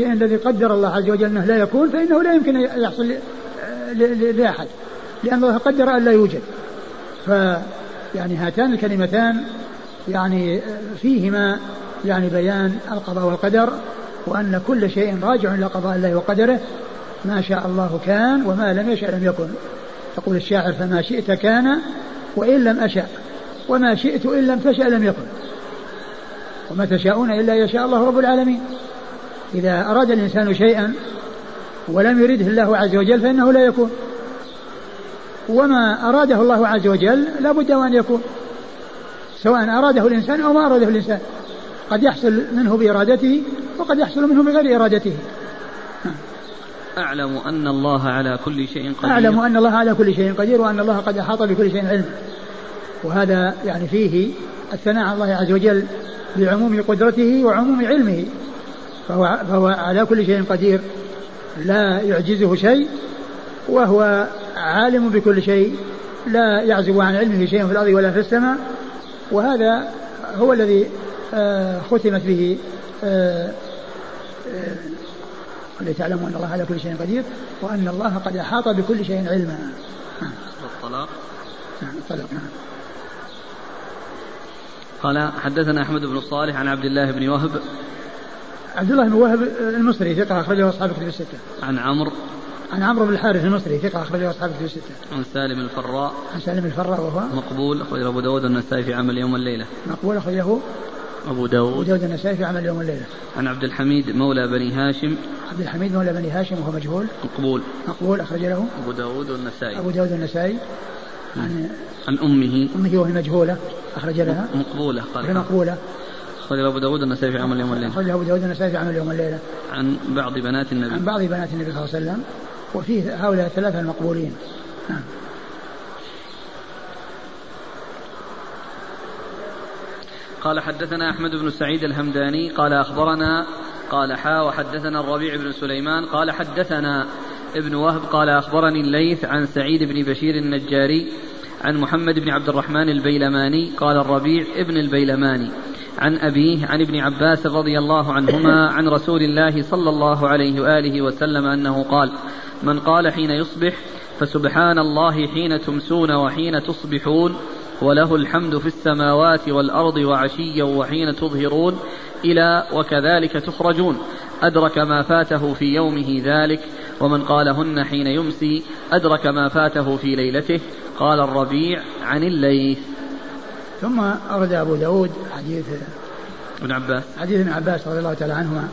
الشيء الذي قدر الله عز وجل أنه لا يكون فإنه لا يمكن أن يحصل لأحد لأن الله قدر أن لا يوجد. ف يعني هاتان الكلمتان يعني فيهما يعني بيان القضاء والقدر وأن كل شيء راجع إلى قضاء الله وقدره ما شاء الله كان وما لم يشأ لم يكن. يقول الشاعر فما شئت كان وإن لم أشأ وما شئت إن لم تشأ لم يكن. وما تشاءون إلا يشاء الله رب العالمين. إذا أراد الإنسان شيئا ولم يرده الله عز وجل فإنه لا يكون. وما أراده الله عز وجل لا بد أن يكون سواء أراده الإنسان أو ما أراده الإنسان. قد يحصل منه بإرادته وقد يحصل منه بغير إرادته. أعلم أن الله على كل شيء قدير. أعلم أن الله على كل شيء قدير وأن الله قد أحاط بكل شيء علم. وهذا يعني فيه الثناء على الله عز وجل بعموم قدرته وعموم علمه. فهو, فهو على كل شيء قدير لا يعجزه شيء وهو عالم بكل شيء لا يعزب عن علمه شيء في الأرض ولا في السماء وهذا هو الذي آه، ختمت به آه، آه، لتعلموا أن الله على كل شيء قدير وأن الله قد أحاط بكل شيء علما. الطلاق. نعم الطلاق نعم. قال حدثنا أحمد بن صالح عن عبد الله بن وهب عبد الله بن وهب المصري ثقة أخرجه أصحاب كتب الستة. عن عمرو. عن عمرو بن الحارث المصري ثقة أخرجه أصحاب كتب الستة. عن سالم الفراء. عن سالم الفراء وهو مقبول أخرجه أبو داود النسائي في عمل يوم الليلة. مقبول أخرجه أبو داود. أبو داود النسائي في عمل يوم والليلة عن عبد الحميد مولى بني هاشم. عبد الحميد مولى بني هاشم وهو مجهول. مقبول. مقبول أخرج له أبو داود والنسائي. أبو داود النسائي عن عن أمه. أمه وهي مجهولة أخرج لها مقبولة قال. مقبولة. أخرج أبو داود النسائي في عمل يوم الليلة أخرج أبو داود النسائي في عمل يوم الليلة عن بعض بنات النبي. عن بعض بنات النبي صلى الله عليه وسلم. وفيه هؤلاء الثلاثة المقبولين. نعم. قال حدثنا أحمد بن سعيد الهمداني قال أخبرنا قال حا وحدثنا الربيع بن سليمان قال حدثنا ابن وهب قال أخبرني الليث عن سعيد بن بشير النجاري عن محمد بن عبد الرحمن البيلماني قال الربيع ابن البيلماني. عن أبيه عن ابن عباس رضي الله عنهما عن رسول الله صلى الله عليه وآله وسلم أنه قال من قال حين يصبح فسبحان الله حين تمسون وحين تصبحون وله الحمد في السماوات والأرض وعشيا وحين تظهرون إلى وكذلك تخرجون أدرك ما فاته في يومه ذلك ومن قالهن حين يمسي أدرك ما فاته في ليلته قال الربيع عن الليث. ثم أورد أبو داود حديث ابن عباس. حديث ابن عباس رضي الله تعالى عنهما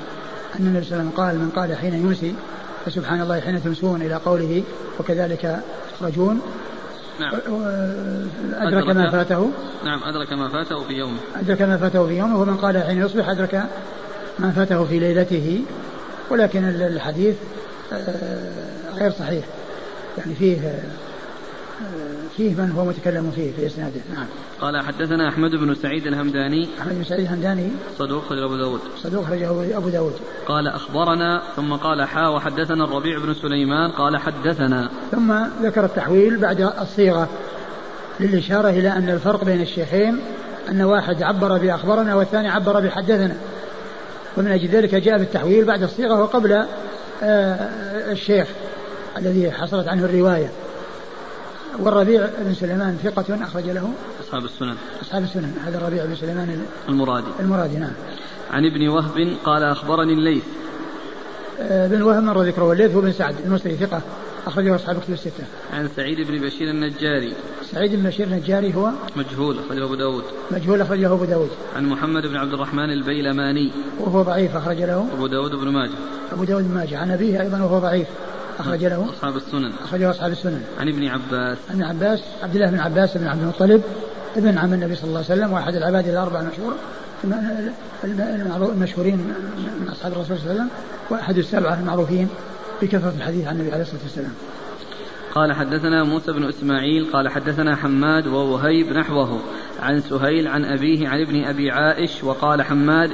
أن النبي صلى الله عليه وسلم قال من قال حين يمسي فسبحان الله حين تمسون إلى قوله وكذلك تخرجون. نعم. أدرك, أدرك ما فاته. نعم أدرك ما فاته في يومه. أدرك ما فاته في يومه ومن قال حين يصبح أدرك ما فاته في ليلته. ولكن الحديث آه، غير صحيح. يعني فيه فيه من هو متكلم فيه في إسناده. نعم. قال حدثنا أحمد بن سعيد الهمداني. أحمد بن سعيد الهمداني. صدوق خرج أبو داود. صدوق خرج أبو داود. قال أخبرنا ثم قال حا وحدثنا الربيع بن سليمان قال حدثنا. ثم ذكر التحويل بعد الصيغة للإشارة إلى أن الفرق بين الشيخين أن واحد عبر بأخبرنا والثاني عبر بحدثنا. ومن أجل ذلك جاء بالتحويل بعد الصيغة وقبل آه، الشيخ الذي حصلت عنه الرواية. والربيع بن سليمان ثقة أخرج له أصحاب السنن أصحاب السنن هذا الربيع بن سليمان المرادي المرادي نعم عن ابن وهب قال أخبرني الليث آه، بن وهب مر ذكره والليث هو بن سعد المصري ثقة أخرجه أصحاب كتب الستة. عن سعيد بن بشير النجاري. سعيد بن بشير النجاري هو مجهول أخرجه أبو داود. مجهول أخرجه أبو داود. عن محمد بن عبد الرحمن البيلماني. وهو ضعيف أخرج له. أبو داود بن ماجه. أبو داود بن ماجه عن أبيه أيضا وهو ضعيف. أخرج له. أصحاب السنن. أخرجه أصحاب السنن. عن ابن عباس. عن عباس عبد الله بن عباس بن عبد المطلب ابن عم النبي صلى الله عليه وسلم وأحد العباد الأربعة المشهور المشهورين من أصحاب الرسول صلى الله عليه وسلم وأحد السبعة المعروفين بكثرة الحديث عن النبي عليه الصلاة والسلام. قال حدثنا موسى بن إسماعيل قال حدثنا حماد ووهيب نحوه عن سهيل عن أبيه عن ابن أبي عائش وقال حماد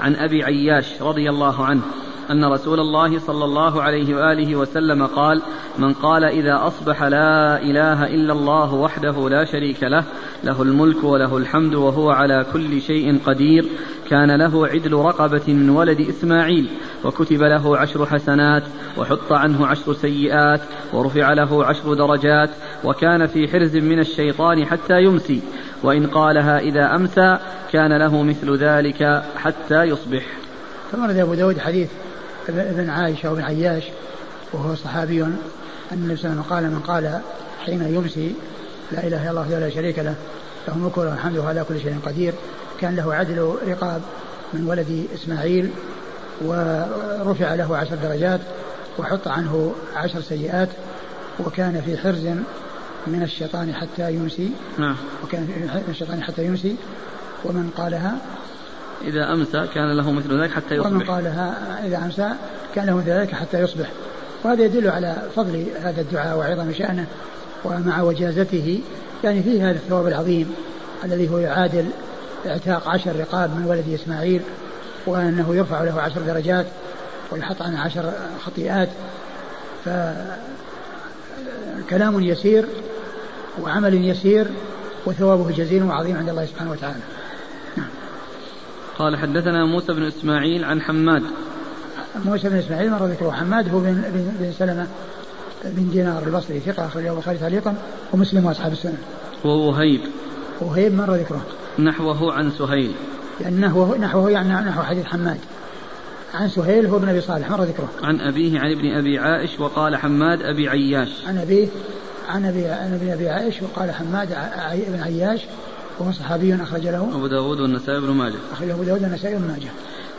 عن أبي عياش رضي الله عنه. أن رسول الله صلى الله عليه وآله وسلم قال من قال إذا أصبح لا إله إلا الله وحده لا شريك له له الملك وله الحمد وهو على كل شيء قدير كان له عدل رقبة من ولد إسماعيل وكتب له عشر حسنات وحط عنه عشر سيئات ورفع له عشر درجات وكان في حرز من الشيطان حتى يمسي وإن قالها إذا أمسى كان له مثل ذلك حتى يصبح. ثم أبو داود حديث ابن عائشة وابن عياش وهو صحابي أن النبي صلى الله عليه وسلم قال من قال حين يمسي لا إله إلا الله لا شريك له له الملك وله الحمد وهو على كل شيء قدير كان له عدل رقاب من ولد إسماعيل ورفع له عشر درجات وحط عنه عشر سيئات وكان في حرز من الشيطان حتى يمسي نعم. وكان في الشيطان حتى يمسي ومن قالها إذا أمسى كان له مثل ذلك حتى يصبح. ومن قالها إذا أمسى كان له مثل ذلك حتى يصبح. وهذا يدل على فضل هذا الدعاء وعظم شأنه ومع وجازته يعني فيه هذا الثواب العظيم الذي هو يعادل اعتاق عشر رقاب من ولد إسماعيل وأنه يرفع له عشر درجات ويحط عنه عشر خطيئات. فكلام يسير وعمل يسير وثوابه جزيل وعظيم عند الله سبحانه وتعالى. قال حدثنا موسى بن إسماعيل عن حماد. موسى بن إسماعيل مر ذكره حماد هو بن, بن سلمة بن دينار البصري ثقة أخرجه البخاري تعليقا ومسلم وأصحاب السنة. ووهيب وهيب. مر ذكره. نحوه عن سهيل. يعني نحوه نحوه يعني نحو حديث حماد. عن سهيل هو ابن أبي صالح مر ذكره. عن أبيه عن ابن أبي عائش وقال حماد أبي عياش. عن أبيه عن ابي عن ابن أبي عائش وقال حماد بن عياش. وهو صحابي اخرج له أبو داود والنسائي بن ماجه. اخرج أبو داود والنسائي بن ماجه.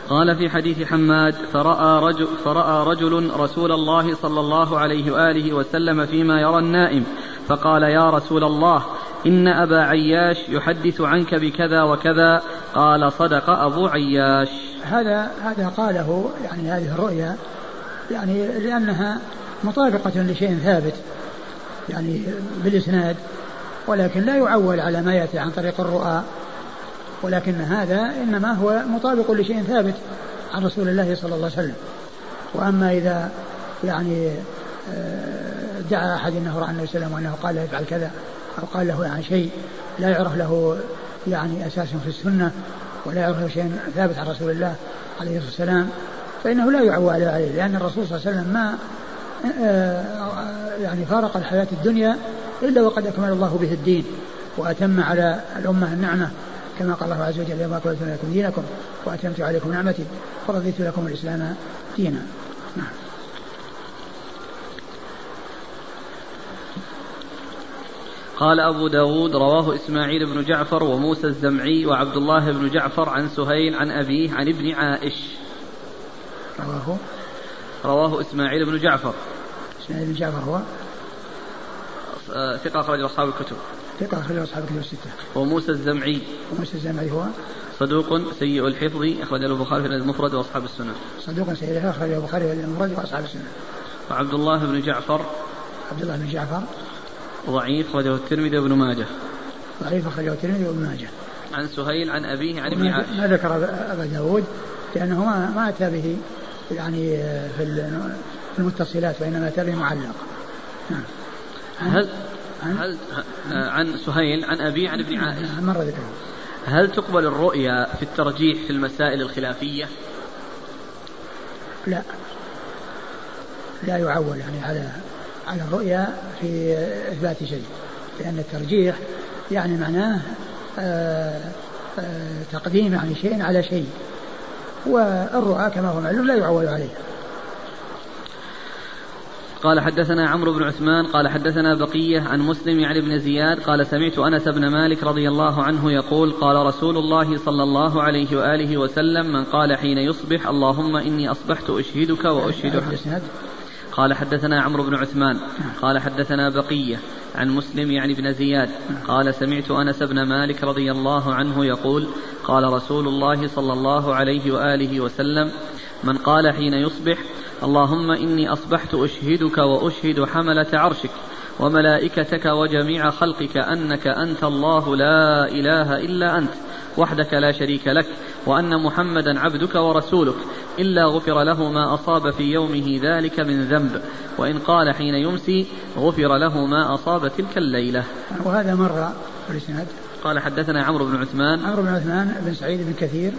قال في حديث حماد فرأى رجل, فرأى رجل رسول الله صلى الله عليه وآله وسلم فيما يرى النائم فقال يا رسول الله إن أبا عياش يحدث عنك بكذا وكذا. قال صدق أبو عياش. هذا هذا قاله يعني هذه الرؤيا يعني لأنها مطابقة لشيء ثابت يعني بالإسناد. ولكن لا يعول على ما يأتي عن طريق الرؤى. ولكن هذا إنما هو مطابق لشيء ثابت عن رسول الله صلى الله عليه وسلم. وأما إذا يعني آه، دعا أحد أنه رأى النبي صلى الله عليه وسلم وأنه قال له افعل كذا أو قال له عن شيء لا يعرف له يعني أساس في السنة ولا يعرف له شيء ثابت عن رسول الله عليه الصلاة والسلام فإنه لا يعول عليه لأن الرسول صلى الله عليه وسلم ما يعني فارق الحياة الدنيا إلا وقد أكمل الله به الدين وأتم على الأمة النعمة كما قال الله عز وجل يوم أكملت لكم دينكم وأتممت عليكم نعمتي ورضيت لكم الإسلام دينا. نعم. قال أبو داود رواه إسماعيل بن جعفر وموسى الزمعي وعبد الله بن جعفر عن سهيل عن أبيه عن ابن عائش. رواه. رواه إسماعيل بن جعفر. إسماعيل بن جعفر هو. آه، ثقة أخرج أصحاب الكتب. ثقة أخرج أصحاب الكتب الستة. وموسى الزمعي. وموسى الزمعي هو. صدوق سيء الحفظ أخرج له البخاري في المفرد وأصحاب السنة. صدوق سيء الحفظ أخرج له البخاري في المفرد وأصحاب السنة. وعبد الله بن جعفر. عبد الله بن جعفر. ضعيف أخرجه الترمذي وابن ماجه. ضعيف أخرجه الترمذي وابن ماجه. عن سهيل عن أبيه عن ابن عائشة. ما ذكر أبا داود لأنه ما ما أتى به يعني في المتصلات وإنما به معلق. نعم. هل هل عن سهيل عن أبيه عن ابن عائشة نعم، مر ذكره هل تقبل الرؤيا في الترجيح في المسائل الخلافية؟ لا. لا يعول يعني على على الرؤيا في إثبات شيء لأن الترجيح يعني معناه آه، آه، تقديم يعني شيء على شيء. والرؤى كما هو معلوم لا يعول عليه قال حدثنا عمرو بن عثمان قال حدثنا بقية عن مسلم يعني ابن زياد قال سمعت أنس بن مالك رضي الله عنه يقول قال رسول الله صلى الله عليه وآله وسلم من قال حين يصبح اللهم إني أصبحت أشهدك وأشهد قال حدثنا عمرو بن عثمان قال حدثنا بقية عن مسلم يعني ابن زياد قال سمعت أنس بن مالك رضي الله عنه يقول قال رسول الله صلى الله عليه وآله وسلم من قال حين يصبح اللهم إني أصبحت أشهدك وأشهد حملة عرشك وملائكتك وجميع خلقك أنك أنت الله لا إله إلا أنت وحدك لا شريك لك وأن محمدا عبدك ورسولك إلا غفر له ما أصاب في يومه ذلك من ذنب وإن قال حين يمسي غفر له ما أصاب تلك الليلة. وهذا مر في الإسناد. قال حدثنا عمرو بن عثمان. عمرو بن عثمان بن سعيد بن كثير.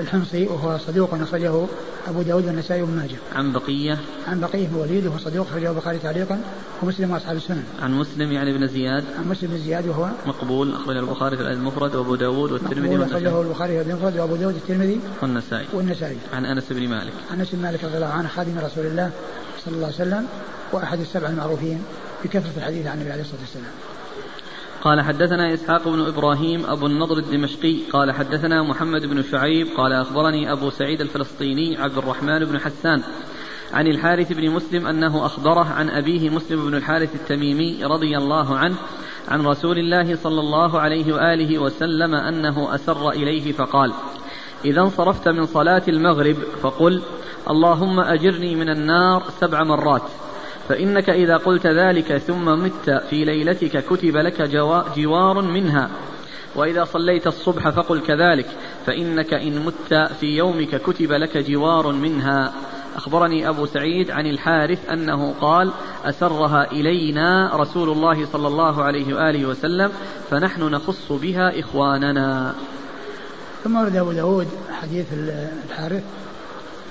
الحمصي وهو صدوق أخرجه أبو داود والنسائي وابن ماجه. عن بقية عن بقية بن وليد وهو صدوق أخرجه البخاري تعليقا ومسلم وأصحاب السنن. عن مسلم يعني بن زياد. عن مسلم بن زياد وهو مقبول أخرجه البخاري في المفرد وأبو داود والترمذي والنسائي. أخرجه البخاري في المفرد وأبو داود والترمذي والنسائي. والنسائي. عن أنس بن مالك. عن أنس بن مالك رضي الله عنه خادم رسول الله صلى الله عليه وسلم وأحد السبع المعروفين بكثرة الحديث عن النبي عليه الصلاة والسلام. قال حدثنا إسحاق بن إبراهيم أبو النضر الدمشقي قال حدثنا محمد بن شعيب قال أخبرني أبو سعيد الفلسطيني عبد الرحمن بن حسان عن الحارث بن مسلم أنه أخبره عن أبيه مسلم بن الحارث التميمي رضي الله عنه عن رسول الله صلى الله عليه وآله وسلم أنه أسر إليه فقال إذا انصرفت من صلاة المغرب فقل اللهم أجرني من النار سبع مرات فإنك إذا قلت ذلك ثم مت في ليلتك كتب لك جوار منها. وإذا صليت الصبح فقل كذلك فإنك إن مت في يومك كتب لك جوار منها. أخبرني أبو سعيد عن الحارث أنه قال أسرها إلينا رسول الله صلى الله عليه وآله وسلم فنحن نخص بها إخواننا. ثم ورد أبو داود حديث الحارث.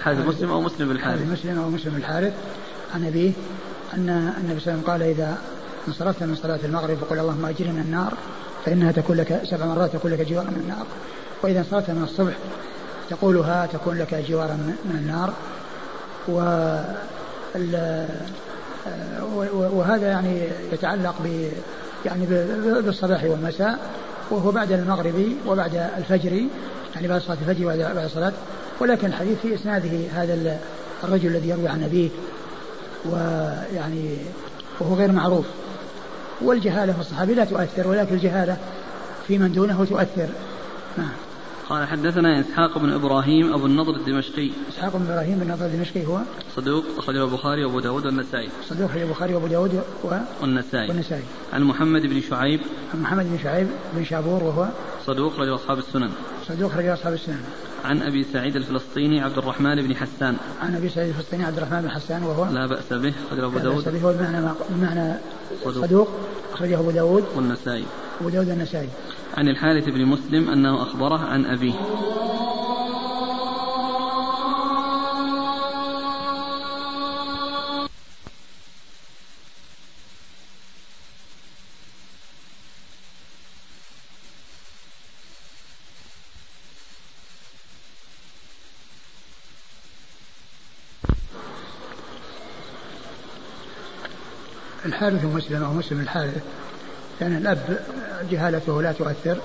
حديث مسلم أو مسلم بالحارث مسلم أو مسلم بالحارث عن أبيه أن النبي صلى الله عليه وسلم قال إذا انصرفت من صلاة المغرب فقل اللهم أجرني من النار فإنها تكون لك سبع مرات تكون لك جوارا من النار. وإذا انصرفت من الصبح تقولها تكون لك جوارا من النار. و وهذا يعني يتعلق ب يعني بالصباح والمساء وهو بعد المغرب وبعد الفجر يعني بعد صلاة الفجر وبعد الصلاة. ولكن الحديث في إسناده هذا الرجل الذي يروي عن أبيه ويعني وهو غير معروف. والجهالة في الصحابي لا تؤثر ولكن الجهالة في من دونه تؤثر. نعم. قال حدثنا إسحاق بن إبراهيم أبو النضر الدمشقي. إسحاق بن إبراهيم بن النضر الدمشقي هو؟ صدوق أخرجه البخاري وأبو داود والنسائي. صدوق أخرجه البخاري وأبو داود و... والنسائي. والنسائي. عن محمد بن شعيب. عن محمد بن شعيب بن شابور وهو؟ صدوق أخرجه أصحاب السنن. صدوق أخرجه أصحاب السنن. عن أبي سعيد الفلسطيني عبد الرحمن بن حسان. عن أبي سعيد الفلسطيني عبد الرحمن بن حسان وهو لا بأس به أخرجه أبو داود لا بأس به بمعنى بمعنى صدوق, صدوق أخرجه أبو داود. والنسائي. أبو داود والنسائي. عن الحارث بن مسلم أنه أخبره عن أبيه. الحارث مسلم أو مسلم الحارث لأن الأب جهالته لا تؤثر.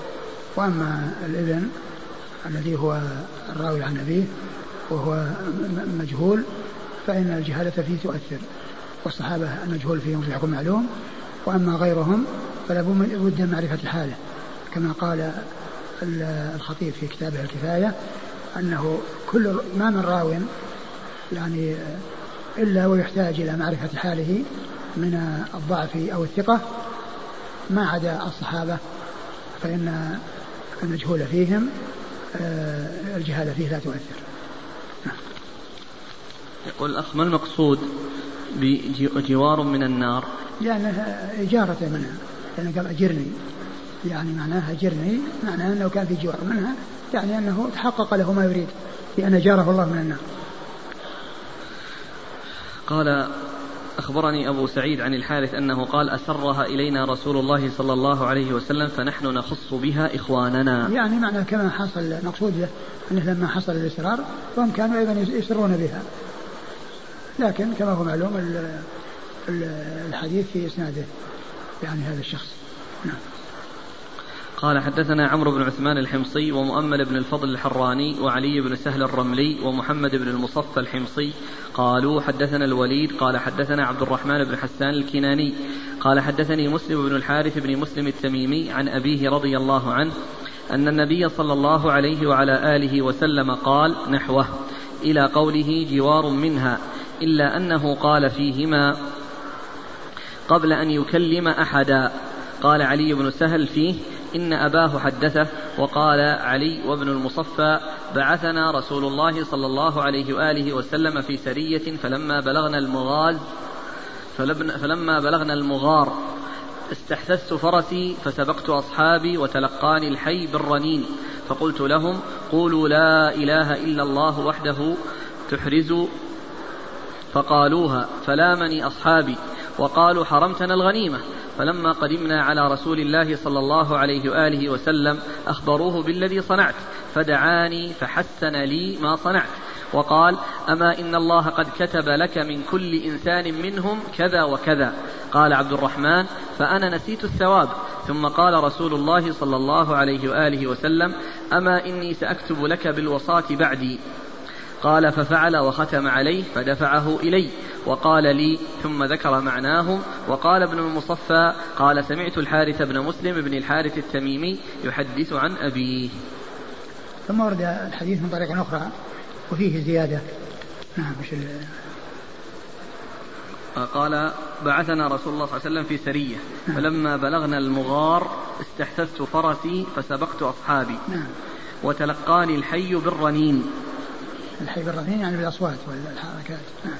وأما الابن الذي هو الراوي عن أبيه وهو مجهول فإن الجهالة فيه تؤثر والصحابة المجهول فيهم في الحكم معلوم وأما غيرهم فلا بد من معرفة حاله كما قال الخطيب في كتابه الكفاية أنه كل ما من راو يعني إلا ويحتاج إلى معرفة حاله من الضعف أو الثقة ما عدا الصحابة فإن المجهول فيهم آه، الجهالة فيه لا تؤثر. يقول الأخ ما المقصود بجوار من النار؟ لأنه إجارة منها. لأنه قال أجرني. يعني معناها أجرني معناه أنه كان في جوار منها يعني أنه تحقق له ما يريد بأن أجاره الله من النار. قال أخبرني أبو سعيد عن الحارث أنه قال أسرها إلينا رسول الله صلى الله عليه وسلم فنحن نخص بها إخواننا. يعني معنى كما حصل مقصود أنه لما حصل الإسرار فهم كانوا أيضا يسرون بها. لكن كما هو معلوم الحديث في إسناده يعني هذا الشخص. نعم. قال حدثنا عمرو بن عثمان الحمصي ومؤمل بن الفضل الحراني وعلي بن سهل الرملي ومحمد بن المصفى الحمصي قالوا حدثنا الوليد قال حدثنا عبد الرحمن بن حسان الكناني قال حدثني مسلم بن الحارث بن مسلم التميمي عن أبيه رضي الله عنه أن النبي صلى الله عليه وعلى آله وسلم قال نحوه إلى قوله جوار منها إلا أنه قال فيهما قبل أن يكلم أحدا قال علي بن سهل فيه إن أباه حدثه وقال علي وابن المصفى بعثنا رسول الله صلى الله عليه وآله وسلم في سرية فلما بلغنا المغاز فلما بلغنا المغار استحسست فرسي فسبقت أصحابي وتلقاني الحي بالرنين فقلت لهم قولوا لا إله إلا الله وحده تحرزوا فقالوها فلامني أصحابي وقالوا حرمتنا الغنيمة فلما قدمنا على رسول الله صلى الله عليه وآله وسلم أخبروه بالذي صنعت فدعاني فحسن لي ما صنعت وقال أما إن الله قد كتب لك من كل إنسان منهم كذا وكذا؟ قال عبد الرحمن فأنا نسيت الثواب. ثم قال رسول الله صلى الله عليه وآله وسلم أما إني سأكتب لك بالوصاة بعدي. قال ففعل وختم عليه فدفعه إلي وقال لي ثم ذكر معناه وقال ابن المصفى قال سمعت الحارث بن مسلم بن الحارث التميمي يحدث عن أبيه ثم ورد الحديث من طريق أخرى وفيه زيادة نعم مش قال بعثنا رسول الله صلى الله عليه وسلم في سرية نعم. فلما بلغنا المغار استحسست فرسي فسبقت أصحابي نعم. وتلقاني الحي بالرنين الحي بالرنين يعني بالأصوات والحركات نعم.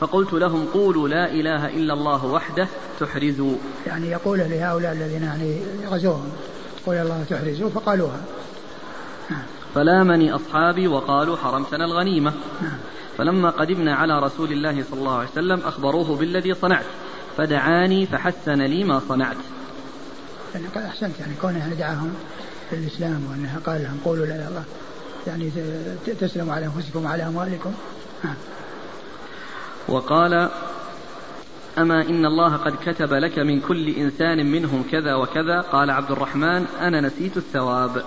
فقلت لهم قولوا لا إله إلا الله وحده تحرزوا يعني يقول لهؤلاء الذين يعني غزوهم قول الله تحرزوا فقالوها نعم. فلامني أصحابي وقالوا حرمتنا الغنيمة نعم. فلما قدمنا على رسول الله صلى الله عليه وسلم أخبروه بالذي صنعت فدعاني فحسن لي ما صنعت يعني قال أحسنت يعني كونه دعاهم للإسلام وأنها قال لهم قولوا لا إله الله يعني تسلموا على أنفسكم وعلى أموالكم نعم. وقال أما إن الله قد كتب لك من كل إنسان منهم كذا وكذا قال عبد الرحمن أنا نسيت الثواب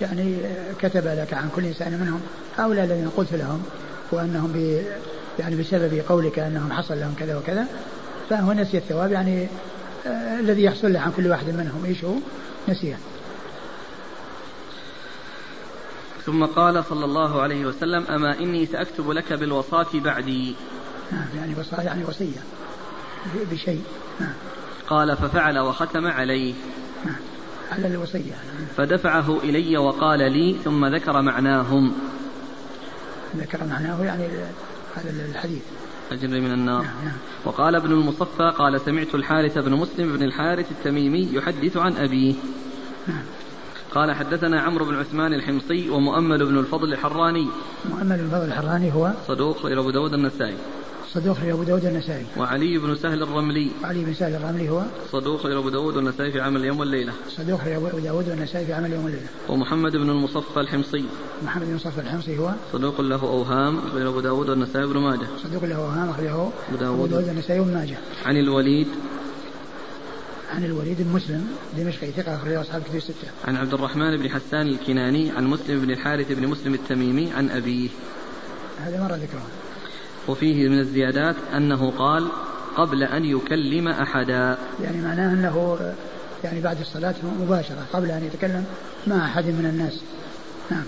يعني كتب لك عن كل إنسان منهم هؤلاء الذين قلت لهم وأنهم ب يعني بسبب قولك أنهم حصل لهم كذا وكذا فهو نسي الثواب يعني آه الذي يحصل له عن كل واحد منهم إيش هو؟ نسيه. ثم قال صلى الله عليه وسلم أما إني سأكتب لك بالوصاة بعدي. نعم يعني وصاة يعني وصية. بشيء. نعم. قال ففعل وختم عليه. نعم. على الوصية. فدفعه إلي وقال لي ثم ذكر معناهم. ذكر معناه يعني هذا الحديث. أجر من النار. نعم نعم. وقال ابن المصفى قال سمعت الحارث بن مسلم بن الحارث التميمي يحدث عن أبيه. نعم. قال حدثنا عمرو بن عثمان الحمصي ومؤمل بن الفضل الحراني. مؤمل بن الفضل الحراني هو صدوق إلى أبو داود النسائي. صدوق إلى أبو داود النسائي. وعلي بن سهل الرملي. وعلي بن سهل الرملي هو صدوق إلى أبو داود النسائي في عمل اليوم والليلة. صدوق إلى أبو داود النسائي في عمل اليوم والليلة. ومحمد بن المصفى الحمصي. محمد بن المصفى الحمصي هو صدوق له أوهام أخرجه أبو داود والنسائي بن ماجه. صدوق له أوهام أخرجه أبو داود. والنسائي بن ماجه. عن الوليد عن الوليد بن مسلم دمشقي ثقة أخرجه أصحاب كتب الستة. عن عبد الرحمن بن حسان الكناني عن مسلم بن الحارث بن مسلم التميمي عن أبيه. هذا مرة ذكره. وفيه من الزيادات أنه قال قبل أن يكلم أحدا يعني معناه أنه يعني بعد الصلاة مباشرة قبل أن يتكلم مع أحد من الناس نعم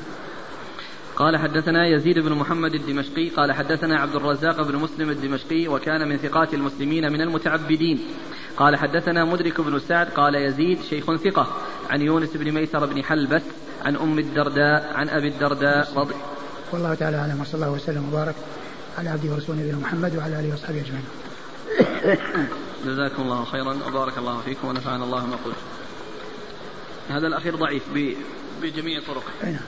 قال حدثنا يزيد بن محمد الدمشقي قال حدثنا عبد الرزاق بن مسلم الدمشقي وكان من ثقات المسلمين من المتعبدين قال حدثنا مدرك بن سعد قال يزيد شيخ ثقة عن يونس بن ميسر بن حلبس عن أم الدرداء عن أبي الدرداء رضي والله تعالى أعلم وصلى الله وسلم وبارك على عبده ورسوله نبينا محمد وعلى آله واصحابه أجمعين. جزاكم الله خيرا وبارك الله فيكم ونفعنا الله ما قلت. هذا الأخير ضعيف بجميع طرقه.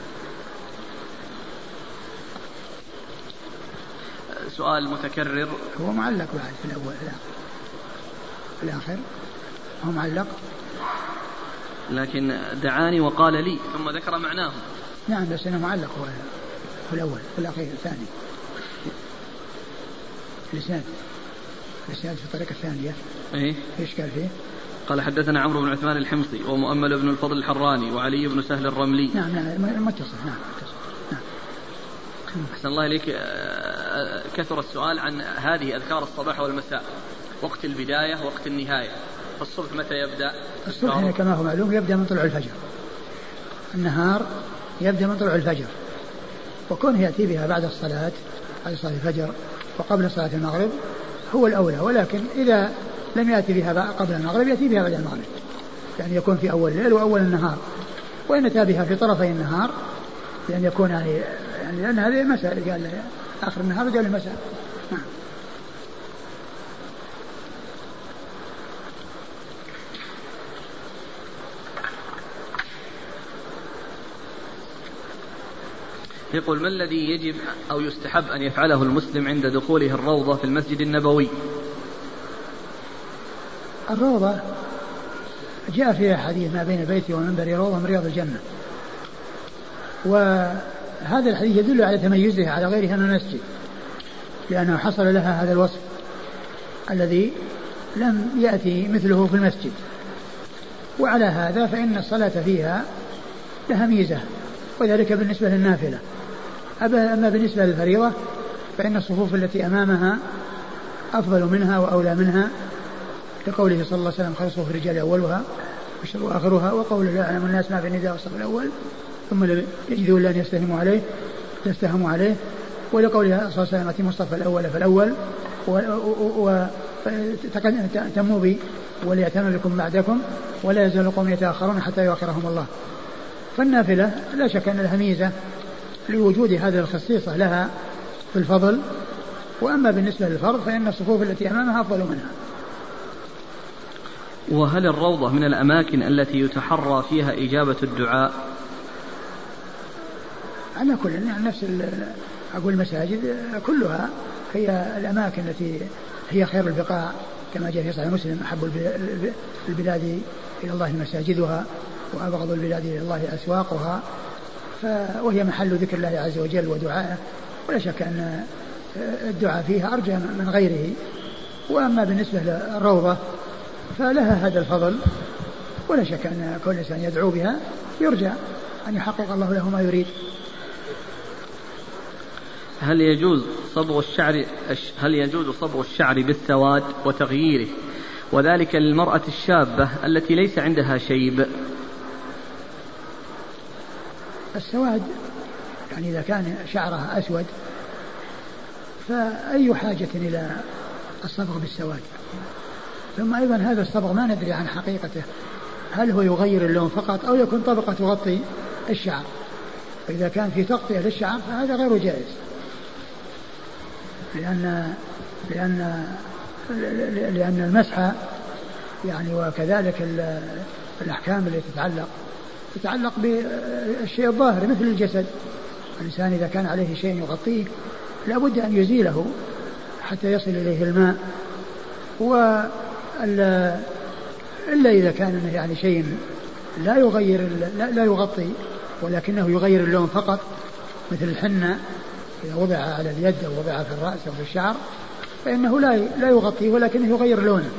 سؤال متكرر. هو معلق بعد في الأول في الآخر. هو معلق. لكن دعاني وقال لي ثم ذكر معناه. نعم بس إنه معلق هو في الأول في الأخير الثاني. الإسناد. الإسناد في الطريقة الثانية. إيه؟ إيش قال فيه؟ قال حدثنا عمرو بن عثمان الحمصي ومؤمل بن الفضل الحراني وعلي بن سهل الرملي. نعم نعم متصل نعم متصل. أحسن الله إليك آه، آه، كثر السؤال عن هذه أذكار الصباح والمساء. وقت البداية وقت النهاية. الصبح متى يبدأ؟ الصبح كما هو معلوم يبدأ من طلوع الفجر. النهار يبدأ من طلوع الفجر. وكونه يأتي بها بعد الصلاة بعد صلاة الفجر وقبل صلاة المغرب هو الأولى. ولكن إذا لم يأتي بها قبل المغرب يأتي بها بعد المغرب. يعني يكون في أول الليل وأول النهار. وإن أتى بها في طرفي النهار لأن يكون يعني يعني لأن هذه مساء قال آخر النهار وقال المساء نعم. يقول ما الذي يجب أو يستحب أن يفعله المسلم عند دخوله الروضة في المسجد النبوي؟ الروضة جاء فيها حديث ما بين بيتي ومنبري روضة من رياض الجنة. وهذا الحديث يدل على تميزها على غيرها من المسجد لأنه حصل لها هذا الوصف الذي لم يأتي مثله في المسجد. وعلى هذا فإن الصلاة فيها لها ميزة وذلك بالنسبة للنافلة. أما بالنسبة للفريضة فإن الصفوف التي أمامها أفضل منها وأولى منها لقوله صلى الله عليه وسلم خير صفوف الرجال أولها والشر آخرها وقول لا يعلم الناس ما في النداء والصف الأول. ثم يجدوا إلا أن يستهموا عليه يستهموا عليه. ولقوله صلى الله عليه وسلم أتموا الصف الأول فالأول. وتموا بي وليأتم بكم بعدكم ولا يزال القوم يتأخرون حتى يؤخرهم الله. فالنافلة لا شك أن لها ميزة لوجود هذه الخصيصة لها في الفضل. وأما بالنسبة للفرض فإن الصفوف التي أمامها أفضل منها. وهل الروضة من الأماكن التي يتحرى فيها إجابة الدعاء؟ على كل نفس أقول المساجد كلها هي الأماكن التي هي خير البقاع كما جاء في صحيح مسلم أحب البلاد إلى الله مساجدها وأبغض البلاد إلى الله أسواقها. وهي محل ذكر الله عز وجل ودعائه ولا شك أن الدعاء فيها أرجى من غيره. وأما بالنسبة للروضة فلها هذا الفضل ولا شك أن كل إنسان يدعو بها يرجى أن يحقق الله له ما يريد. هل يجوز صبغ الشعر هل يجوز صبغ الشعر بالسواد وتغييره؟ وذلك للمرأة الشابة التي ليس عندها شيب. السواد يعني إذا كان شعرها أسود فأي حاجة إلى الصبغ بالسواد؟ ثم أيضا هذا الصبغ ما ندري عن حقيقته. هل هو يغير اللون فقط أو يكون طبقة تغطي الشعر؟ فإذا كان في تغطية للشعر فهذا غير جائز. لأن لأن لأن المسح يعني وكذلك الأحكام التي تتعلق تتعلق بالشيء الظاهر مثل الجسد. الإنسان إذا كان عليه شيء يغطيه لابد أن يزيله حتى يصل إليه الماء. و إلا إذا كان يعني شيء لا يغير لا, لا يغطي ولكنه يغير اللون فقط مثل الحنة. إذا وضع على اليد أو وضع في الرأس أو في الشعر فإنه لا لا يغطيه ولكنه يغير لونه.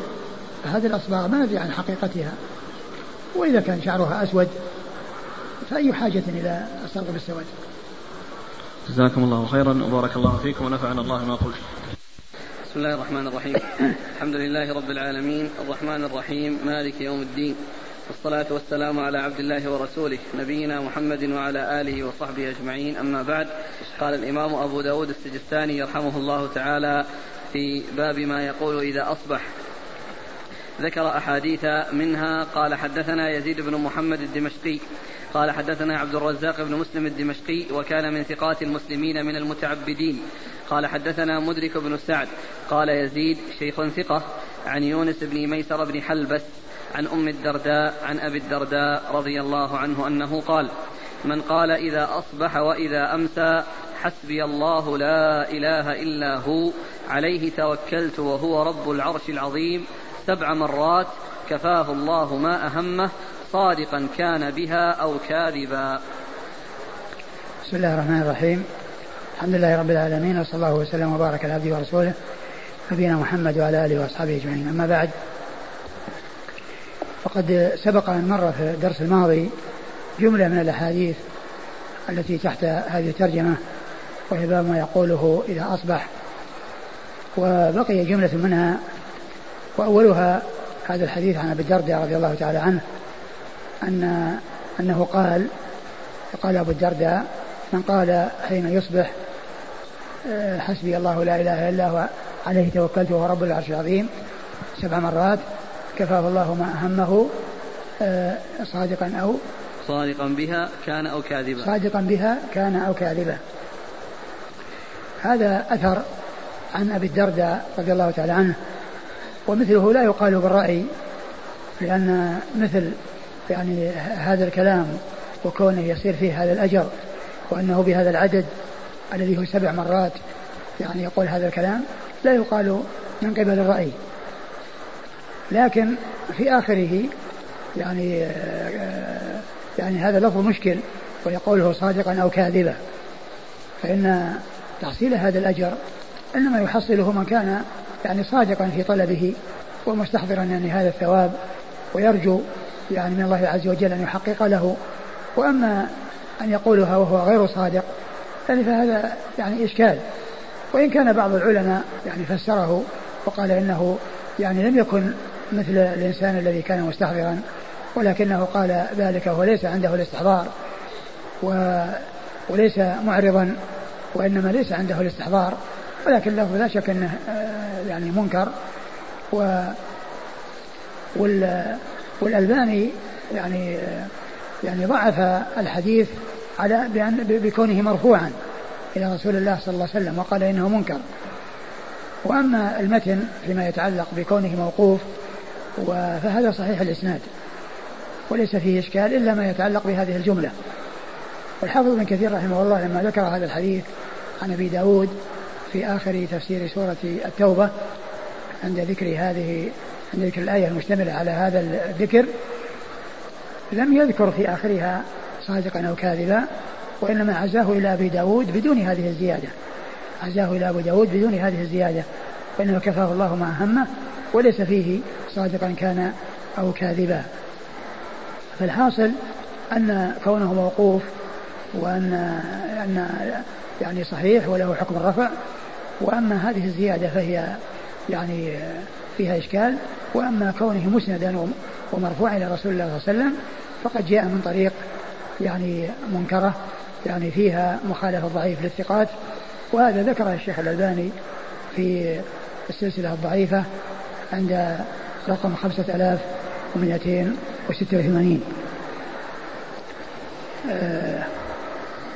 فهذه الأصباغ ما ندري عن حقيقتها. وإذا كان شعرها أسود فأي حاجة إلى الصبغ بالسواد؟ جزاكم الله خيرا وبارك الله فيكم ونفعنا الله ما قلت. بسم الله الرحمن الرحيم. الحمد لله رب العالمين. الرحمن الرحيم. مالك يوم الدين. والصلاة والسلام على عبد الله ورسوله نبينا محمد وعلى آله وصحبه أجمعين. أما بعد قال الإمام أبو داود السجستاني يرحمه الله تعالى في باب ما يقول إذا أصبح. ذكر أحاديث منها قال حدثنا يزيد بن محمد الدمشقي قال حدثنا عبد الرزاق بن مسلم الدمشقي وكان من ثقات المسلمين من المتعبدين. قال حدثنا مدرك بن سعد قال يزيد شيخ ثقة عن يونس بن ميسر بن حلبس عن أم الدرداء عن أبي الدرداء رضي الله عنه أنه قال من قال إذا أصبح وإذا أمسى حسبي الله لا إله إلا هو عليه توكلت وهو رب العرش العظيم سبع مرات كفاه الله ما أهمه صادقا كان بها أو كاذبا. بسم الله الرحمن الرحيم. الحمد لله رب العالمين وصلى الله وسلم وبارك على عبده ورسوله نبينا محمد وعلى آله وأصحابه أجمعين. أما بعد فقد سبق أن مر في الدرس الماضي جملة من الأحاديث التي تحت هذه الترجمة وهي باب ما يقوله إذا أصبح. وبقي جملة منها وأولها هذا الحديث عن أبي الدرداء رضي الله تعالى عنه أن أنه قال قال أبو الدرداء من قال حين يصبح آه، حسبي الله لا إله إلا هو عليه توكلت وهو رب العرش العظيم سبع مرات كفاه الله ما اهمه آه، صادقا أو صادقا بها كان أو كاذبا. صادقا بها كان أو كاذبا. هذا أثر عن أبي الدرداء رضي الله تعالى عنه ومثله لا يقال بالرأي لأن مثل يعني هذا الكلام وكونه يصير فيه هذا الأجر وأنه بهذا العدد الذي هو سبع مرات يعني يقول هذا الكلام لا يقال من قبل الرأي. لكن في آخره يعني يعني هذا لفظ مشكل ويقوله صادقا أو كاذبا. فإن تحصيل هذا الأجر إنما يحصله من كان يعني صادقا في طلبه ومستحضرا يعني هذا الثواب ويرجو يعني من الله عز وجل أن يحقق له. وأما أن يقولها وهو غير صادق يعني فهذا يعني إشكال. وإن كان بعض العلماء يعني فسره وقال إنه يعني لم يكن مثل الإنسان الذي كان مستحضرا ولكنه قال ذلك وهو ليس عنده الاستحضار و وليس معرضا وإنما ليس عنده الاستحضار ولكن له لا شك أنه آه، يعني منكر و والألباني يعني آه، يعني ضعف الحديث على بأن بكونه مرفوعا إلى رسول الله صلى الله عليه وسلم وقال إنه منكر. وأما المتن فيما يتعلق بكونه موقوف فهذا صحيح الإسناد. وليس فيه إشكال إلا ما يتعلق بهذه الجملة. والحافظ ابن كثير رحمه الله لما ذكر هذا الحديث عن أبي داود في آخر تفسير سورة التوبة عند ذكر هذه عند ذكر الآية المشتملة على هذا الذكر لم يذكر في آخرها صادقا أو كاذبا وإنما عزاه إلى أبي داود بدون هذه الزيادة. عزاه إلى أبي داود بدون هذه الزيادة وإنما كفاه الله ما همه وليس فيه صادقا كان أو كاذبا. فالحاصل أن كونه موقوف وأن أن يعني صحيح وله حكم الرفع وأما هذه الزيادة فهي يعني فيها إشكال وأما كونه مسندا ومرفوعا إلى رسول الله صلى الله عليه وسلم فقد جاء من طريق يعني منكرة يعني فيها مخالفة ضعيف للثقات. وهذا ذكره الشيخ الألباني في السلسلة الضعيفة عند رقم خمسة آلاف ومئتين وستة وثمانين. آه،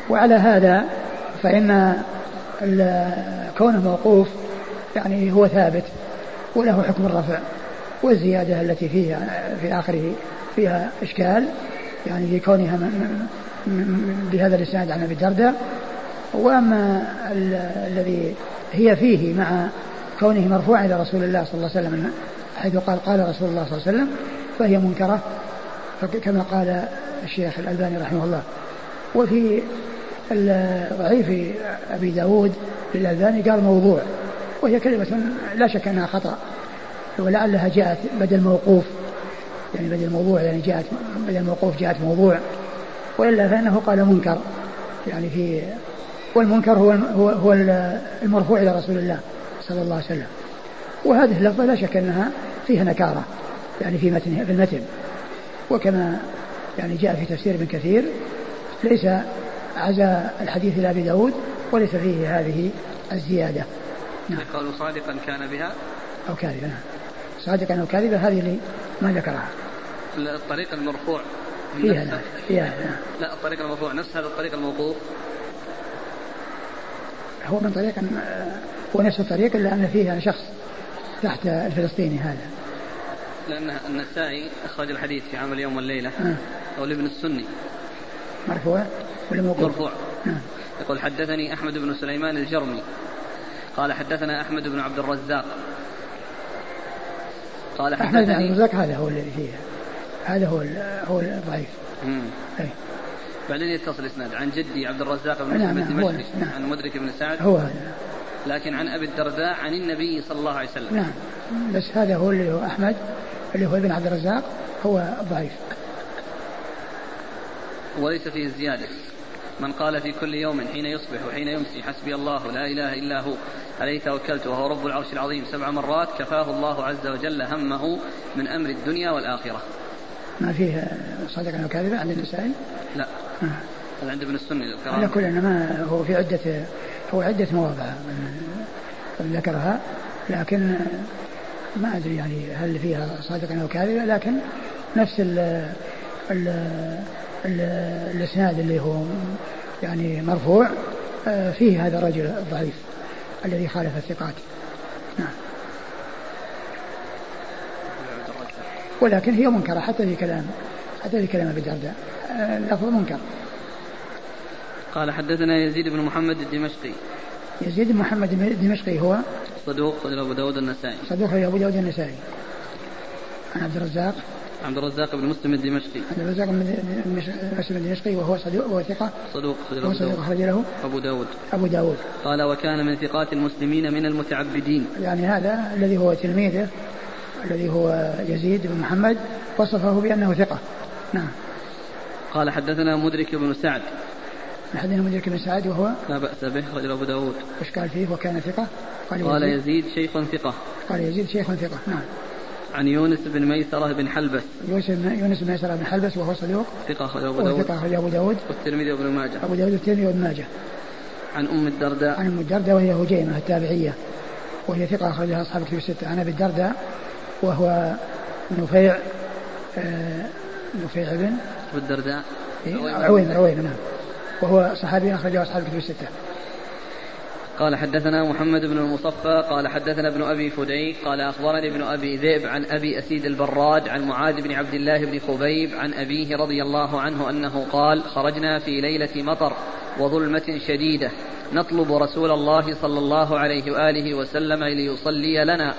وعلى هذا فإن كونه موقوف يعني هو ثابت وله حكم الرفع والزيادة التي فيها في آخره فيها إشكال يعني في كونها بهذا الإسناد عن أبي الدرداء. وأما الذي هي فيه مع كونه مرفوعا إلى رسول الله صلى الله عليه وسلم حيث قال قال رسول الله صلى الله عليه وسلم فهي منكرة. كما قال الشيخ الألباني رحمه الله. وفي ضعيف أبي داود للألباني قال موضوع وهي كلمة لا شك أنها خطأ ولعلها جاءت بدل موقوف. يعني بدل موضوع يعني جاءت بدل موقوف جاءت موضوع. وإلا فإنه قال منكر. يعني في والمنكر هو هو هو المرفوع إلى رسول الله صلى الله عليه وسلم. وهذه اللفظة لا شك أنها فيها نكارة يعني في متن في المتن. وكما يعني جاء في تفسير ابن كثير ليس عزا الحديث إلى أبي داود وليس فيه هذه الزيادة. نعم. قالوا صادقا كان بها؟ أو كاذبا. نعم صادقا أو كاذبا هذه اللي ما ذكرها. الطريق المرفوع. فيها لا فيها لا. لا الطريق المرفوع. نفس هذا الطريق الموقوف. هو من طريق هو نفس الطريق الا ان فيها شخص تحت الفلسطيني هذا. لأن النسائي أخرج الحديث في عمل اليوم والليلة آه. أو لابن السني. مرفوع ولا موقوف؟ مرفوع. آه. يقول حدثني أحمد بن سليمان الجرمي. قال حدثنا أحمد بن عبد الرزاق. قال حدثني أحمد بن عبد الرزاق هذا هو الذي فيه. هذا هو هو الضعيف. بعدين يتصل إسناد. عن جدي عبد الرزاق بن نعم نعم نعم. عن مدرك بن سعد. هو هذا. لكن عن أبي الدرداء عن النبي صلى الله عليه وسلم. نعم. بس هذا هو اللي هو أحمد اللي هو ابن عبد الرزاق هو ضعيف. وليس فيه زيادة. من قال في كل يوم حين يصبح وحين يمسي حسبي الله لا إله إلا هو. عليه توكلت وهو رب العرش العظيم. سبع مرات كفاه الله عز وجل همه من أمر الدنيا والآخرة. ما فيه صادقا وكاذبا عند النسائي؟ لا. آه. هذا عند ابن السني على كل ما هو في عدة هو عدة مواضع ذكرها لكن ما أدري يعني هل فيها صادقا أو كاذبا لكن نفس ال ال ال الإسناد اللي هو يعني مرفوع آه، فيه هذا الرجل الضعيف الذي خالف الثقات. نعم. ولكن هي منكرة حتى في كلام حتى في كلام أبي الدرداء آه، اللفظ منكر. قال حدثنا يزيد بن محمد الدمشقي. يزيد بن محمد الدمشقي هو صدوق صدوق أبو داود النسائي. صدوق أبو داود النسائي. عن عبد الرزاق. عبد الرزاق بن مسلم الدمشقي. عبد الرزاق بن مسلم الدمشقي وهو صدوق وهو ثقة. صدوق وهو صدوق أخرج له. أبو داود. أبو داود. قال وكان من ثقات المسلمين من المتعبدين. يعني هذا الذي هو تلميذه الذي هو يزيد بن محمد وصفه بأنه ثقة. نعم. قال حدثنا مدرك بن سعد. حدثنا مدرك بن سعد وهو لا بأس به رجل أبو داود. وش قال فيه وكان ثقة. قال, قال يزيد, يزيد شيخ ثقة. قال يزيد شيخ ثقة نعم. عن يونس بن ميسرة بن حلبس. يونس بن ميسرة بن حلبس وهو صدوق. ثقة أخرج أبو داود ثقة أخرج أبو داود. والترمذي وابن ماجه. أبو داود والترمذي وابن ماجه. عن أم الدرداء. عن أم الدرداء وهي هجيمة التابعية. وهي ثقة أخرجها أصحاب الكتب الستة. عن أبي الدرداء وهو نفيع آه نفيع بن أبو الدرداء. عويم عويم نعم. وهو صحابي أخرجه أصحاب الكتب الستة. قال حدثنا محمد بن المصفى قال حدثنا ابن أبي فديك قال أخبرني ابن أبي ذئب عن أبي أسيد البراد عن معاذ بن عبد الله بن خبيب عن أبيه رضي الله عنه أنه قال خرجنا في ليلة مطر وظلمة شديدة نطلب رسول الله صلى الله عليه وآله وسلم ليصلي لنا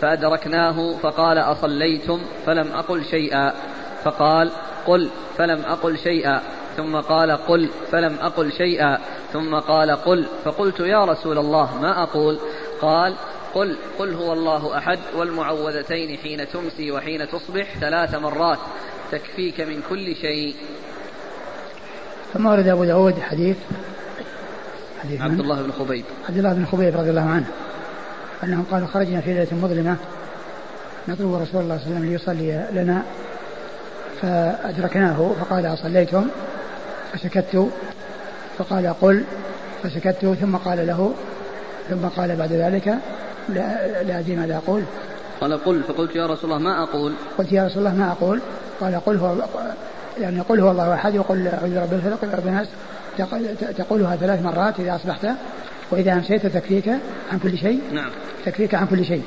فأدركناه فقال أصليتم؟ فلم أقل شيئا فقال قل فلم أقل شيئا. ثم قال قل فلم أقل شيئا ثم قال قل فقلت يا رسول الله ما أقول قال قل قل هو الله أحد والمعوذتين حين تمسي وحين تصبح ثلاث مرات تكفيك من كل شيء. ثم ورد أبو داود حديث حديث عبد الله بن خبيب. عبد الله بن خبيب رضي الله عنه أنهم قالوا خرجنا في ليلة مظلمة نطلب رسول الله صلى الله عليه وسلم ليصلي لنا فأدركناه فقال أصليتم فسكت فقال قل فسكت ثم قال له ثم قال بعد ذلك لا, لا أدري ماذا أقول. قال قل فقلت يا رسول الله ما أقول؟ قلت يا رسول الله ما أقول. قال قل هو يعني قل هو الله أحد وقل أعوذ برب الفلق ورب الناس. تقولها ثلاث مرات إذا أصبحت وإذا أمسيت تكفيك عن كل شيء. نعم. تكفيك عن كل شيء.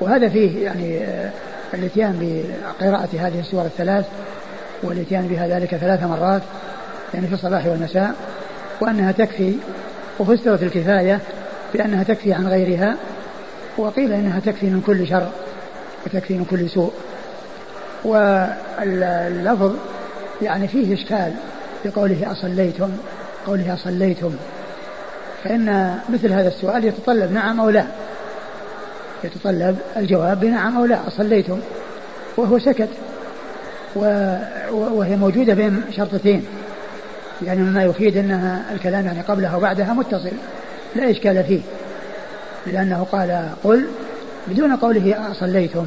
وهذا فيه يعني الاتيان بقراءة هذه السور الثلاث والإتيان بها ذلك ثلاث مرات يعني في الصباح والمساء وأنها تكفي وفسرت الكفاية بأنها تكفي عن غيرها وقيل إنها تكفي من كل شر وتكفي من كل سوء. واللفظ يعني فيه إشكال بقوله أصليتم قوله أصليتم. فإن مثل هذا السؤال يتطلب نعم أو لا. يتطلب الجواب بنعم أو لا أصليتم وهو سكت. وهي موجودة بين شرطتين. يعني مما يفيد أنها الكلام يعني قبلها وبعدها متصل. لا إشكال فيه. لأنه قال قل بدون قوله أصليتم.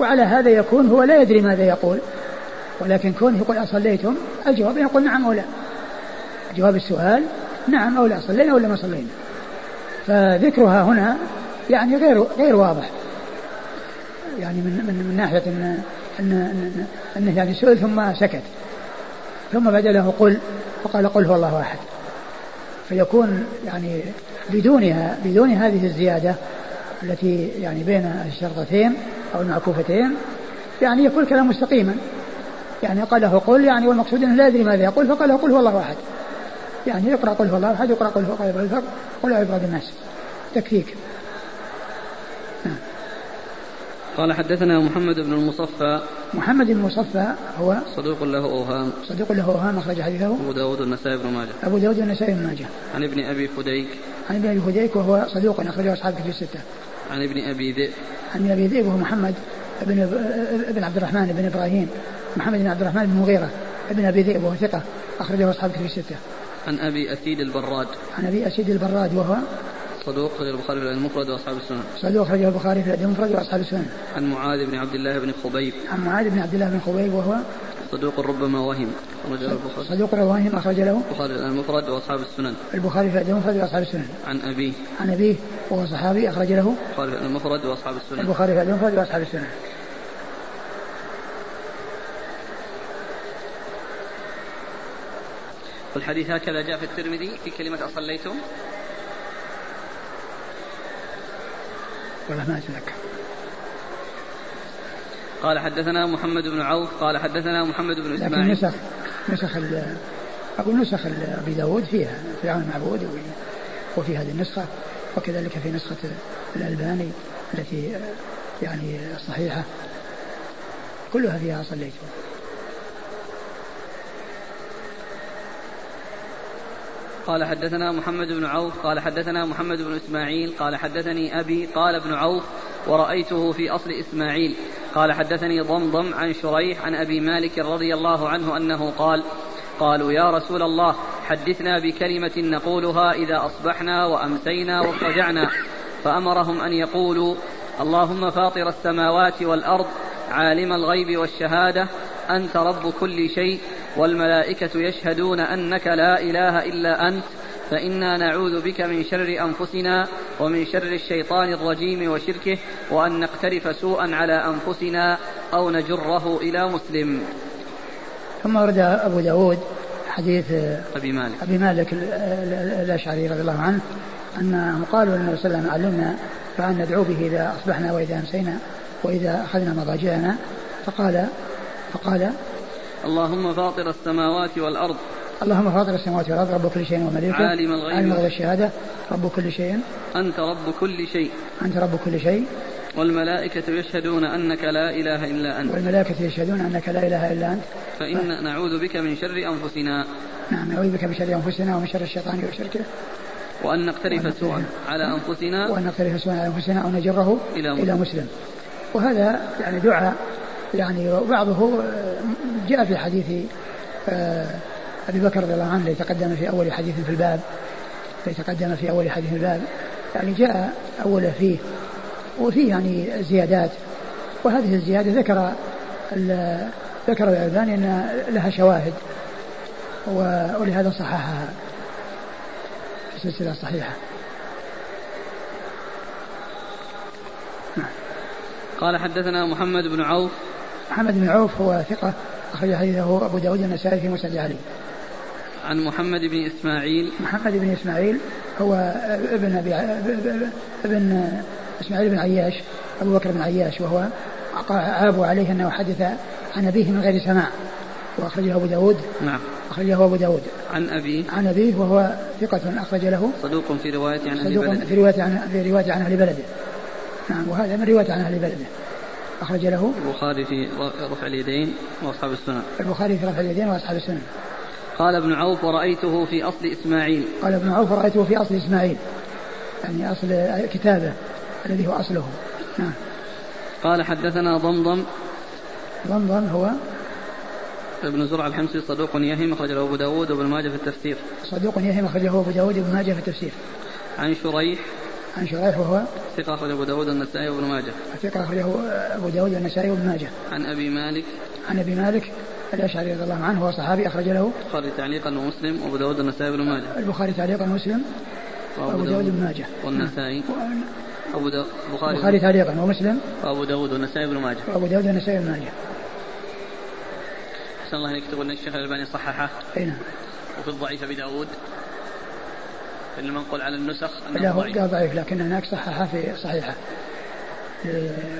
وعلى هذا يكون هو لا يدري ماذا يقول. ولكن كونه يقول أصليتم الجواب يقول نعم أو لا. جواب السؤال نعم أو لا صلينا ولا ما صلينا. فذكرها هنا يعني غير غير واضح. يعني من من, من ناحية أن أن أنه يعني سئل ثم سكت. ثم بدا له قل فقال قل هو الله أحد. فيكون يعني بدونها بدون هذه الزيادة التي يعني بين الشرطتين أو المعكوفتين يعني يكون كلام مستقيما. يعني قال له قل يعني والمقصود أنه لا يدري ماذا يقول فقال له قل هو الله أحد. يعني يقرأ قل هو الله أحد يقرأ قل هو قل هو قل هو الناس. تكفيك. قال حدثنا محمد بن المصفى. محمد بن المصفى هو صدوق له أوهام. صدوق له أوهام أخرج حديثه. أبو داود والنسائي بن ماجه. أبو داود والنسائي بن ماجه. عن ابن أبي فديك. عن ابن أبي فديك وهو صدوق أخرجه أصحاب كتب الستة. عن ابن أبي ذئب. عن ابن أبي ذئب وهو محمد بن ابن عبد الرحمن بن إبراهيم. محمد بن عبد الرحمن بن مغيرة. ابن أبي ذئب وهو ثقة أخرجه أصحاب كتب الستة. عن أبي أسيد البراد. عن أبي أسيد البراد وهو صدوق أخرج البخاري في المفرد وأصحاب السنن صدوق أخرج البخاري في المفرد وأصحاب السنن عن معاذ بن عبد الله بن خبيب. عن معاذ بن عبد الله بن خبيب وهو صدوق ربما وهم أخرج البخاري. صدوق ربما وهم أخرج له البخاري المفرد وأصحاب السنن البخاري في المفرد وأصحاب السنن عن أبيه. عن أبيه وهو صحابي أخرج له البخاري في المفرد وأصحاب السنن البخاري في المفرد وأصحاب السنن والحديث هكذا جاء في الترمذي في كلمة أصليتم. والله ما أتذكر قال حدثنا محمد بن عوف قال حدثنا محمد بن إسماعيل. لكن نسخ نسخ أقول نسخ أبي داود فيها فرعون المعبود وفي هذه النسخة وكذلك في نسخة الألباني التي يعني الصحيحة كلها فيها صليت. قال حدثنا محمد بن عوف قال حدثنا محمد بن إسماعيل قال حدثني أبي قال ابن عوف ورأيته في أصل إسماعيل. قال حدثني ضمضم عن شريح عن أبي مالك رضي الله عنه أنه قال قالوا يا رسول الله حدثنا بكلمة نقولها إذا أصبحنا وأمسينا واضطجعنا فأمرهم أن يقولوا اللهم فاطر السماوات والأرض عالم الغيب والشهادة أنت رب كل شيء والملائكة يشهدون أنك لا إله إلا أنت فإنا نعوذ بك من شر أنفسنا ومن شر الشيطان الرجيم وشركه وأن نقترف سوءا على أنفسنا أو نجره إلى مسلم. ثم ورد أبو داود حديث أبي مالك. أبي مالك الأشعري رضي الله عنه أنهم قالوا للنبي صلى الله عليه وسلم علمنا فأن ندعو به إذا أصبحنا وإذا أمسينا وإذا أخذنا مضاجعنا فقال فقال اللهم فاطر السماوات والأرض. اللهم فاطر السماوات والأرض رب كل شيء ومليكه عالم الغيب. عالم الغيب والشهادة رب كل شيء. أنت رب كل شيء. أنت رب كل شيء. والملائكة يشهدون أنك لا إله إلا أنت. والملائكة يشهدون أنك لا إله إلا أنت. فإن ف... نعوذ بك من شر أنفسنا. نعم نعوذ بك من شر أنفسنا ومن شر الشيطان وشركه. وأن نقترف سوءا على أنفسنا. وأن نقترف سوءا على أنفسنا أو نجره إلى مسلم, إلى مسلم. وهذا يعني دعاء يعني بعضه جاء في حديث آه أبي بكر رضي الله عنه تقدم في أول حديث في الباب تقدم في أول حديث في الباب. يعني جاء أول فيه وفيه يعني زيادات. وهذه الزيادة ذكر ذكر الألباني أن لها شواهد ولهذا صححها في السلسلة الصحيحة نعم. قال حدثنا محمد بن عوف محمد بن عوف هو ثقة أخرج حديثه أبو داود النسائي في مسند علي عن محمد بن إسماعيل. محمد بن إسماعيل هو ابن أبي ابن إسماعيل بن عياش أبو بكر بن عياش وهو عابوا عليه أنه حدث عن أبيه من غير سماع وأخرجه أبو داود. نعم. أخرجه أبو داود. عن أبيه. عن أبيه وهو ثقة أخرج له. صدوق في رواية عن أهل بلده. في رواية عن في رواية عن أهل بلده. نعم وهذا من رواية عن أهل بلده. أخرج له البخاري في رفع اليدين وأصحاب السنن البخاري في رفع اليدين وأصحاب السنن قال ابن عوف ورأيته في أصل إسماعيل. قال ابن عوف ورأيته في أصل إسماعيل. يعني أصل كتابه الذي هو أصله. نعم. قال حدثنا ضمضم. ضمضم هو ابن زرع الحمصي صدوق يهم أخرجه أبو داود وابن ماجه في التفسير. صدوق يهم أخرجه أبو داود وابن ماجه في التفسير. عن شريح عن شريح وهو ثقة أخرجه أبو داود والنسائي وابن ماجه. ثقة أخرجه أبو داود والنسائي وابن ماجه. عن أبي مالك. عن أبي مالك الأشعري رضي الله عنه هو صحابي أخرج له البخاري تعليقا ومسلم وأبو داود والنسائي وابن ماجه. البخاري تعليقا ومسلم وأبو داود وابن ماجه. والنسائي. أبو داود البخاري. البخاري تعليقا ومسلم وأبو داود والنسائي وابن ماجه. وأبو داود والنسائي وابن ماجه. أحسن الله يكتب أن الشيخ الألباني صححه. أي نعم. وفي الضعيف أبي داود. المنقول على النسخ أنه لا هو ضعيف لكن هناك صححه في صحيحة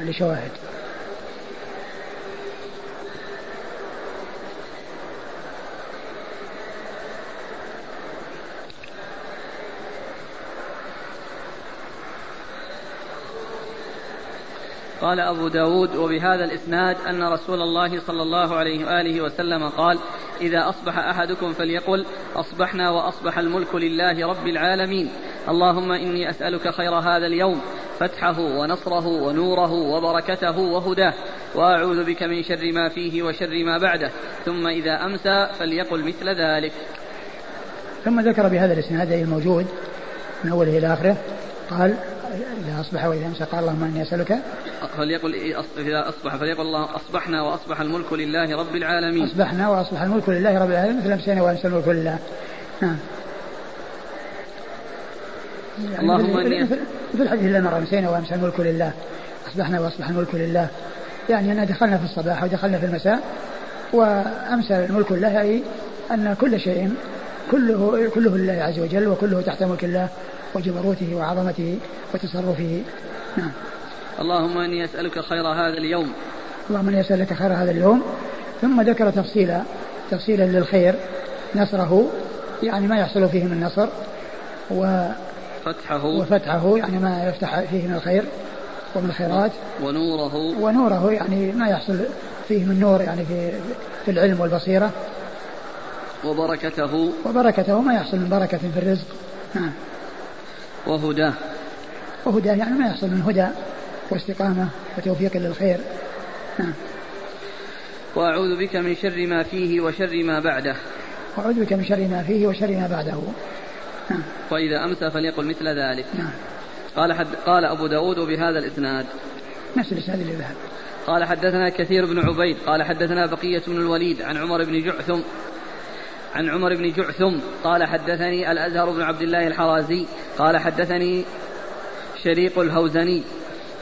لشواهد. قال أبو داود وبهذا الإسناد أن رسول الله صلى الله عليه وآله وسلم قال إذا أصبح أحدكم فليقل أصبحنا وأصبح الملك لله رب العالمين. اللهم إني أسألك خير هذا اليوم فتحه ونصره ونوره وبركته وهداه. وأعوذ بك من شر ما فيه وشر ما بعده. ثم إذا أمسى فليقل مثل ذلك. ثم ذكر بهذا الإسناد الموجود من أوله إلى آخره قال إذا أصبح وإذا أمسى قال اللهم إني أسألك فليقل إذا أصبح فليقل الله أصبحنا وأصبح الملك لله رب العالمين. أصبحنا وأصبح الملك لله رب العالمين مثل أمسينا وأمسى الملك لله. نعم. يعني اللهم إني في الحديث اللي مر أمسينا وأمسى الملك لله أصبحنا وأصبح الملك لله. يعني أننا دخلنا في الصباح ودخلنا في المساء وأمسى الملك لله أي أن كل شيء كله كله لله عز وجل وكله تحت ملك الله. وجبروته وعظمته وتصرفه. نعم. اللهم إني أسألك خير هذا اليوم. اللهم إني أسألك خير هذا اليوم. ثم ذكر تفصيلا تفصيلا للخير نصره يعني ما يحصل فيه من نصر و فتحه. وفتحه يعني ما يفتح فيه من الخير ومن الخيرات. ونوره. ونوره يعني ما يحصل فيه من نور يعني في في العلم والبصيرة. وبركته. وبركته ما يحصل من بركة في الرزق. نعم. وهداه وهداه يعني ما يحصل من هدى واستقامة وتوفيق للخير. نعم. وأعوذ بك من شر ما فيه وشر ما بعده. وأعوذ بك من شر ما فيه وشر ما بعده. نعم. وإذا أمسى فليقل مثل ذلك. نعم. قال حد قال أبو داود بهذا الإسناد. نفس الإسناد اللي ذهب. قال حدثنا كثير بن عبيد قال حدثنا بقية بن الوليد عن عمر بن جعثم عن عمر بن جعثم قال حدثني الأزهر بن عبد الله الحرازي قال حدثني شريق الهوزني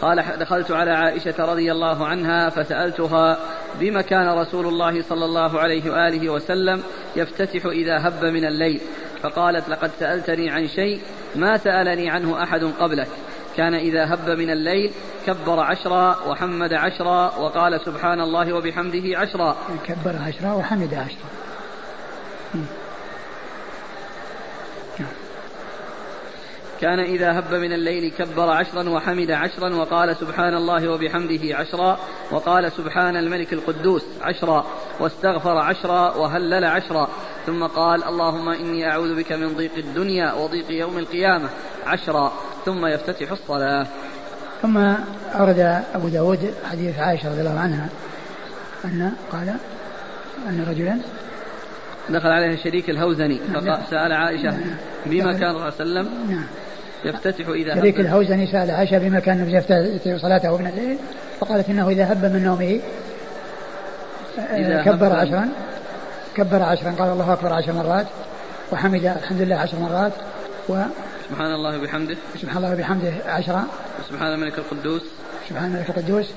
قال دخلت على عائشة رضي الله عنها فسألتها بما كان رسول الله صلى الله عليه وآله وسلم يفتتح إذا هب من الليل؟ فقالت لقد سألتني عن شيء ما سألني عنه أحد قبلك. كان إذا هب من الليل كبر عشرا وحمد عشرا وقال سبحان الله وبحمده عشرا. كبر عشرا وحمد عشرا. كان إذا هب من الليل كبر عشرا وحمد عشرا وقال سبحان الله وبحمده عشرا وقال سبحان الملك القدوس عشرا واستغفر عشرا وهلل عشرا ثم قال اللهم إني أعوذ بك من ضيق الدنيا وضيق يوم القيامة عشرا ثم يفتتح الصلاة. ثم أورد أبو داود حديث عائشة رضي الله عنها أن قال أن رجلا دخل عليها شريك الهوزني فسأل عائشة بما كان صلى الله عليه وسلم نعم يفتتح إذا شريك الهوزني سأل عائشة بما كان يفتتح صلاته من الليل فقالت إنه إذا هب من نومه إذا كبر عشرا كبر عشرا قال الله أكبر عشر مرات وحمد الحمد لله عشر مرات و سبحان الله وبحمده. سبحان الله وبحمده عشرا سبحان الملك القدوس. سبحان الملك القدوس.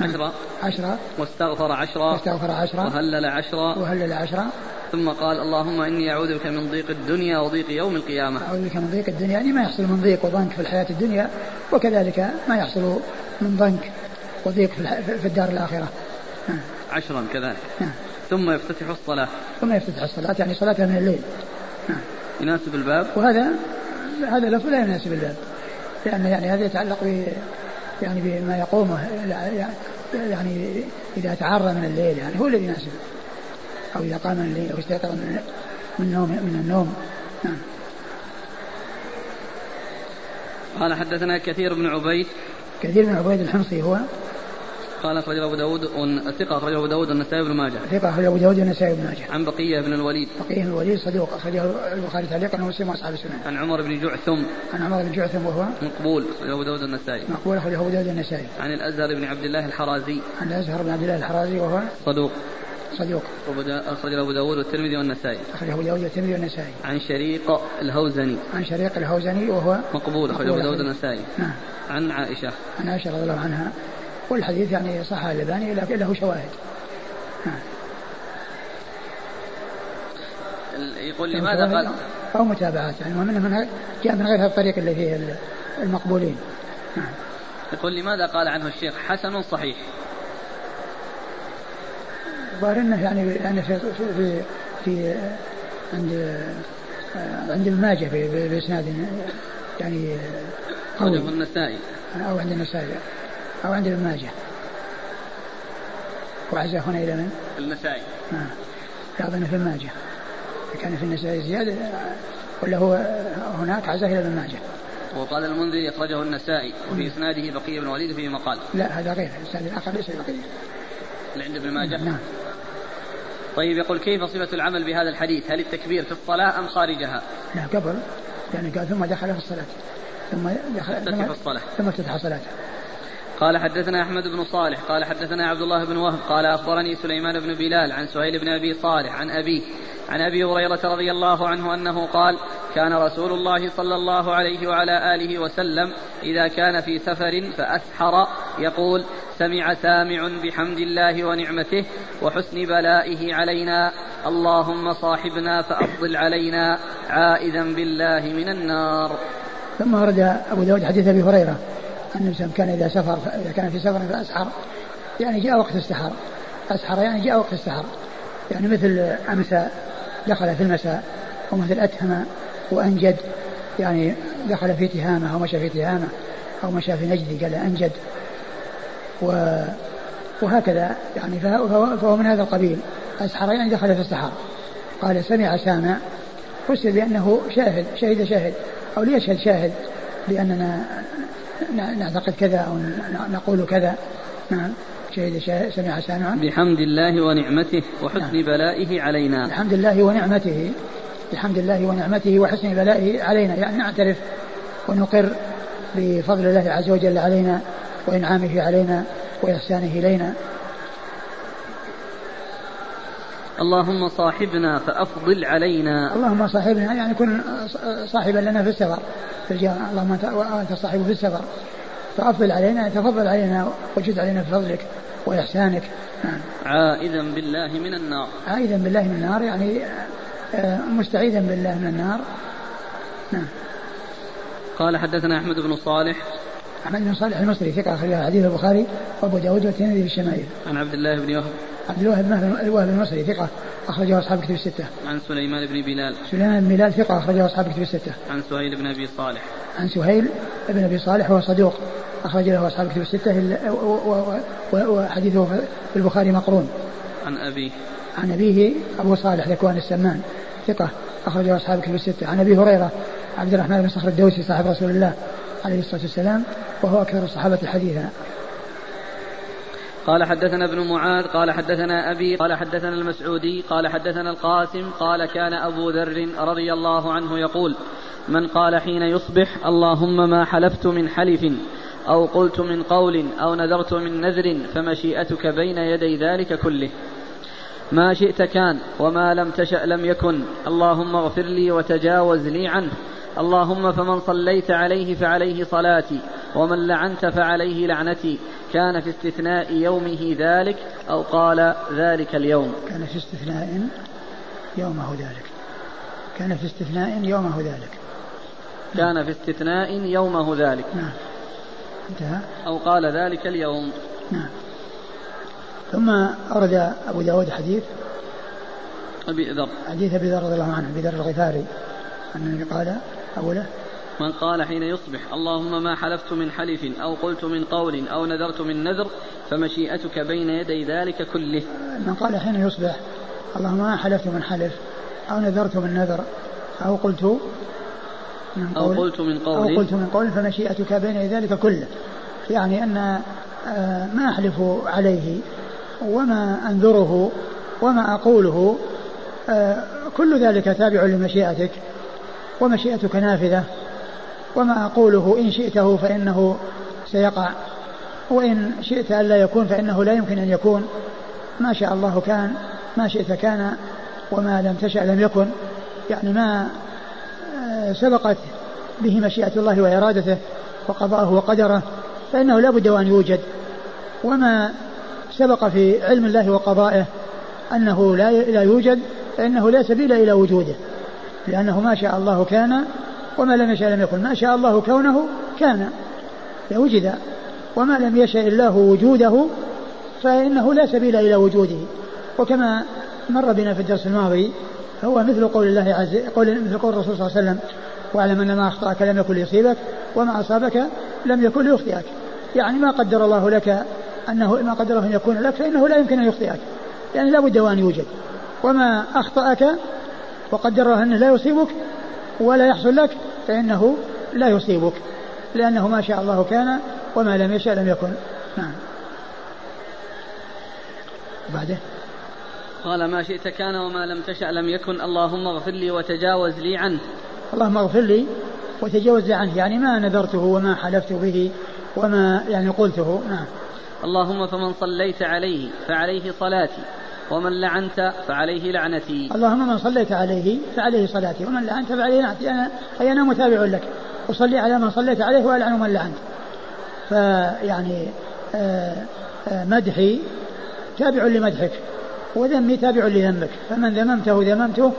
عشرا عشرا واستغفر عشرا واستغفر عشرا وهلل عشرا وهلل عشرا ثم قال اللهم إني أعوذ بك من ضيق الدنيا وضيق يوم القيامة. أعوذ بك من ضيق الدنيا يعني ما يحصل من ضيق وضنك في الحياة الدنيا وكذلك ما يحصل من ضنك وضيق في الدار الآخرة. عشرا كذلك. نعم. ثم يفتتح الصلاة. ثم يفتتح الصلاة يعني صلاتها من الليل. نعم. يناسب الباب؟ وهذا هذا لفظ لا يناسب الباب. لأن يعني هذا يتعلق ب يعني بما يقومه يعني إذا تعرى من الليل يعني هو الذي يناسبه. أو إذا قام من الليل أو استيقظ من النوم من النوم نعم. قال حدثنا كثير بن عبيد كثير بن عبيد الحمصي هو قال أخرج أبو داود ثقة أخرجه أبو داود والنسائي بن ماجه. ثقة أخرج أبو داود والنسائي بن ماجه. عن بقية بن الوليد. بقية بن الوليد صدوق أخرجه البخاري تعليقا ومسلم وأصحاب السنن عن عمر بن جعثم. عن عمر بن جعثم وهو مقبول. أخرجه أبو داود والنسائي مقبول أخرجه أبو داود والنسائي عن الأزهر بن عبد الله الحرازي. عن الأزهر بن عبد الله الحرازي وهو صدوق. صدوق. أخرجه أبو داود والترمذي والنسائي. أخرجه أبو داود والترمذي والنسائي. عن شريق الهوزني. عن شريق الهوزني وهو مقبول أخرجه أبو داود والنسائي. نعم. عن عائشة. عن عائشة رضي الله عنها. والحديث يعني صح الألباني لكن له شواهد. نعم. يقول لماذا قال؟ أو متابعات يعني من جاء من غير الطريق اللي فيه المقبولين. نعم. يقول لماذا قال عنه الشيخ حسن صحيح؟ الظاهر إنه يعني يعني في في, في عند عند ابن ماجه بإسناد يعني قوي. النسائي. أو عند النسائي. أو عند ابن ماجه. وعزاه هنا إلى من؟ النسائي آه. اظن في الماجه كان في النسائي زيادة ولا هو هناك عزاه إلى ابن ماجه. وقال المنذري اخرجه النسائي وفي إسناده بقية بن وليد فيه مقال. لا هذا غير. الإسناد الآخر ليس بقية. اللي عند ابن ماجه؟ نعم. طيب يقول كيف صفة العمل بهذا الحديث؟ هل التكبير في الصلاة أم خارجها؟ لا قبل. يعني قال ثم دخل في الصلاة. ثم دخل ثم في الصلاة. ثم افتتح صلاته. قال حدثنا أحمد بن صالح قال حدثنا عبد الله بن وهب قال أخبرني سليمان بن بلال عن سهيل بن أبي صالح عن أبيه عن أبي هريرة رضي الله عنه أنه قال كان رسول الله صلى الله عليه وعلى آله وسلم إذا كان في سفر فأسحر يقول سمع سامع بحمد الله ونعمته وحسن بلائه علينا اللهم صاحبنا فأفضل علينا عائذا بالله من النار. ثم ورد أبو داود حديث أبي هريرة. أن الإنسان كان إذا سفر إذا كان في سفر فأسحر. يعني جاء وقت السحر. أسحر يعني جاء وقت السحر. يعني مثل أمسى دخل في المساء ومثل أتهم وأنجد. يعني دخل في تهامة أو مشى في تهامة أو مشى في نجد قال أنجد. و وهكذا. يعني فهو, من هذا القبيل. أسحر يعني دخل في السحر. قال سمع سامع. فسر بأنه شاهد شهد شاهد. أو ليشهد شاهد بأننا نعتقد كذا أو نقول كذا. نعم. شهد سمع سامع بحمد الله ونعمته وحسن نعم. بلائه علينا. بحمد الله ونعمته. بحمد الله ونعمته وحسن بلائه علينا. يعني نعترف ونقر بفضل الله عز وجل علينا وإنعامه علينا وإحسانه إلينا. اللهم صاحبنا فأفضل علينا. اللهم صاحبنا يعني كن صاحبا لنا في السفر في الجامعة اللهم أنت صاحب في السفر. فأفضل علينا تفضل علينا وجد علينا بفضلك وإحسانك. نعم. عائذا بالله من النار. عائذا بالله من النار يعني آه، مستعيذا بالله من النار. نعم. قال حدثنا أحمد بن صالح. أحمد بن صالح المصري ثقة أخرج حديث البخاري وأبو داود والترمذي في الشمائل. عن عبد الله بن وهب. عبد الله بن الوهب المصري ثقة أخرجه أصحاب كتب الستة. عن سليمان بن بلال. سليمان بن بلال ثقة أخرجه أصحاب كتب الستة. عن سهيل بن أبي صالح. عن سهيل بن أبي صالح وهو صدوق أخرج له أصحاب كتب الستة وحديثه في البخاري مقرون. عن أبيه. عن أبيه أبو صالح ذكوان السمان ثقة أخرجه أصحاب كتب الستة. عن أبي هريرة عبد الرحمن بن صخر الدوسي صاحب رسول الله عليه الصلاة والسلام وهو أكثر الصحابة حديثا. قال حدثنا ابن معاذ قال حدثنا أبي قال حدثنا المسعودي قال حدثنا القاسم قال كان أبو ذر رضي الله عنه يقول من قال حين يصبح اللهم ما حلفت من حلف أو قلت من قول أو نذرت من نذر فمشيئتك بين يدي ذلك كله. ما شئت كان وما لم تشأ لم يكن. اللهم اغفر لي وتجاوز لي عنه. اللهم فمن صليت عليه فعليه صلاتي ومن لعنت فعليه لعنتي. كان في استثناء يومه ذلك أو قال ذلك اليوم. كان في استثناء يومه ذلك. كان في استثناء يومه ذلك. كان في استثناء يومه ذلك. نعم. انتهى. أو قال ذلك اليوم. نعم. ثم أورد أبو داود حديث. أبي ذر. حديث أبي ذر رضي الله عنه أبي ذر الغفاري. أن النبي قال أوله من قال حين يصبح اللهم ما حلفت من حلف أو قلت من قول أو نذرت من نذر فمشيئتك بين يدي ذلك كله. من قال حين يصبح اللهم ما حلفت من حلف أو نذرت من نذر أو قلت من قول أو قلت من قول. أو قلت من قول فمشيئتك بين يدي ذلك كله. يعني أن آه، ما أحلف عليه وما أنذره وما أقوله آه، كل ذلك تابع لمشيئتك. ومشيئتك نافذة. وما أقوله إن شئته فإنه سيقع. وإن شئت ألا يكون فإنه لا يمكن أن يكون. ما شاء الله كان ما شئت كان وما لم تشأ لم يكن. يعني ما آه، سبقت به مشيئة الله وإرادته وقضاءه وقدره فإنه لا بد وأن يوجد. وما سبق في علم الله وقضائه أنه لا يوجد فإنه لا سبيل إلى وجوده. لأنه ما شاء الله كان وما لم يشاء لم يكن. ما شاء الله كونه كان. لوجد وما لم يشاء الله وجوده فإنه لا سبيل إلى وجوده. وكما مر بنا في الدرس الماضي هو مثل قول الله عز قول مثل قول الرسول صلى الله عليه وسلم واعلم أن ما أخطأك لم يكن ليصيبك وما أصابك لم يكن ليخطئك. يعني ما قدر الله لك أنه ما قدره أن يكون لك فإنه لا يمكن أن يخطئك. يعني لا بد وأن يوجد. وما أخطأك وقدره أنه لا يصيبك ولا يحصل لك فإنه لا يصيبك لأنه ما شاء الله كان وما لم يشاء لم يكن. نعم. بعده. قال ما شئت كان وما لم تشأ لم يكن اللهم اغفر لي وتجاوز لي عنه. اللهم اغفر لي وتجاوز لي عنه يعني ما نذرته وما حلفت به وما يعني قلته. نعم. اللهم فمن صليت عليه فعليه صلاتي. ومن لعنت فعليه لعنتي. اللهم من صليت عليه فعليه صلاتي ومن لعنت فعليه لعنتي أنا أي أنا متابع لك. أصلي على من صليت عليه وألعن من لعنت. فيعني آه، آه، مدحي تابع لمدحك وذمي تابع لذمك. فمن ذممته ذممته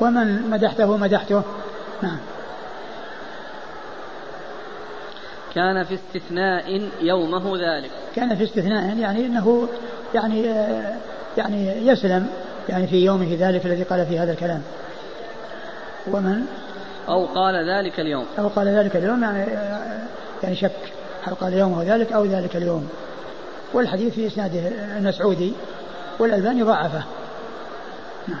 ومن مدحته مدحته. نعم. كان في استثناء يومه ذلك. كان في استثناء يعني انه يعني آه، يعني يسلم يعني في يومه ذلك الذي قال فيه هذا الكلام. ومن؟ أو قال ذلك اليوم. أو قال ذلك اليوم يعني يعني شك هل قال يومه ذلك أو ذلك اليوم. والحديث في إسناده المسعودي والألباني ضعفه. نعم.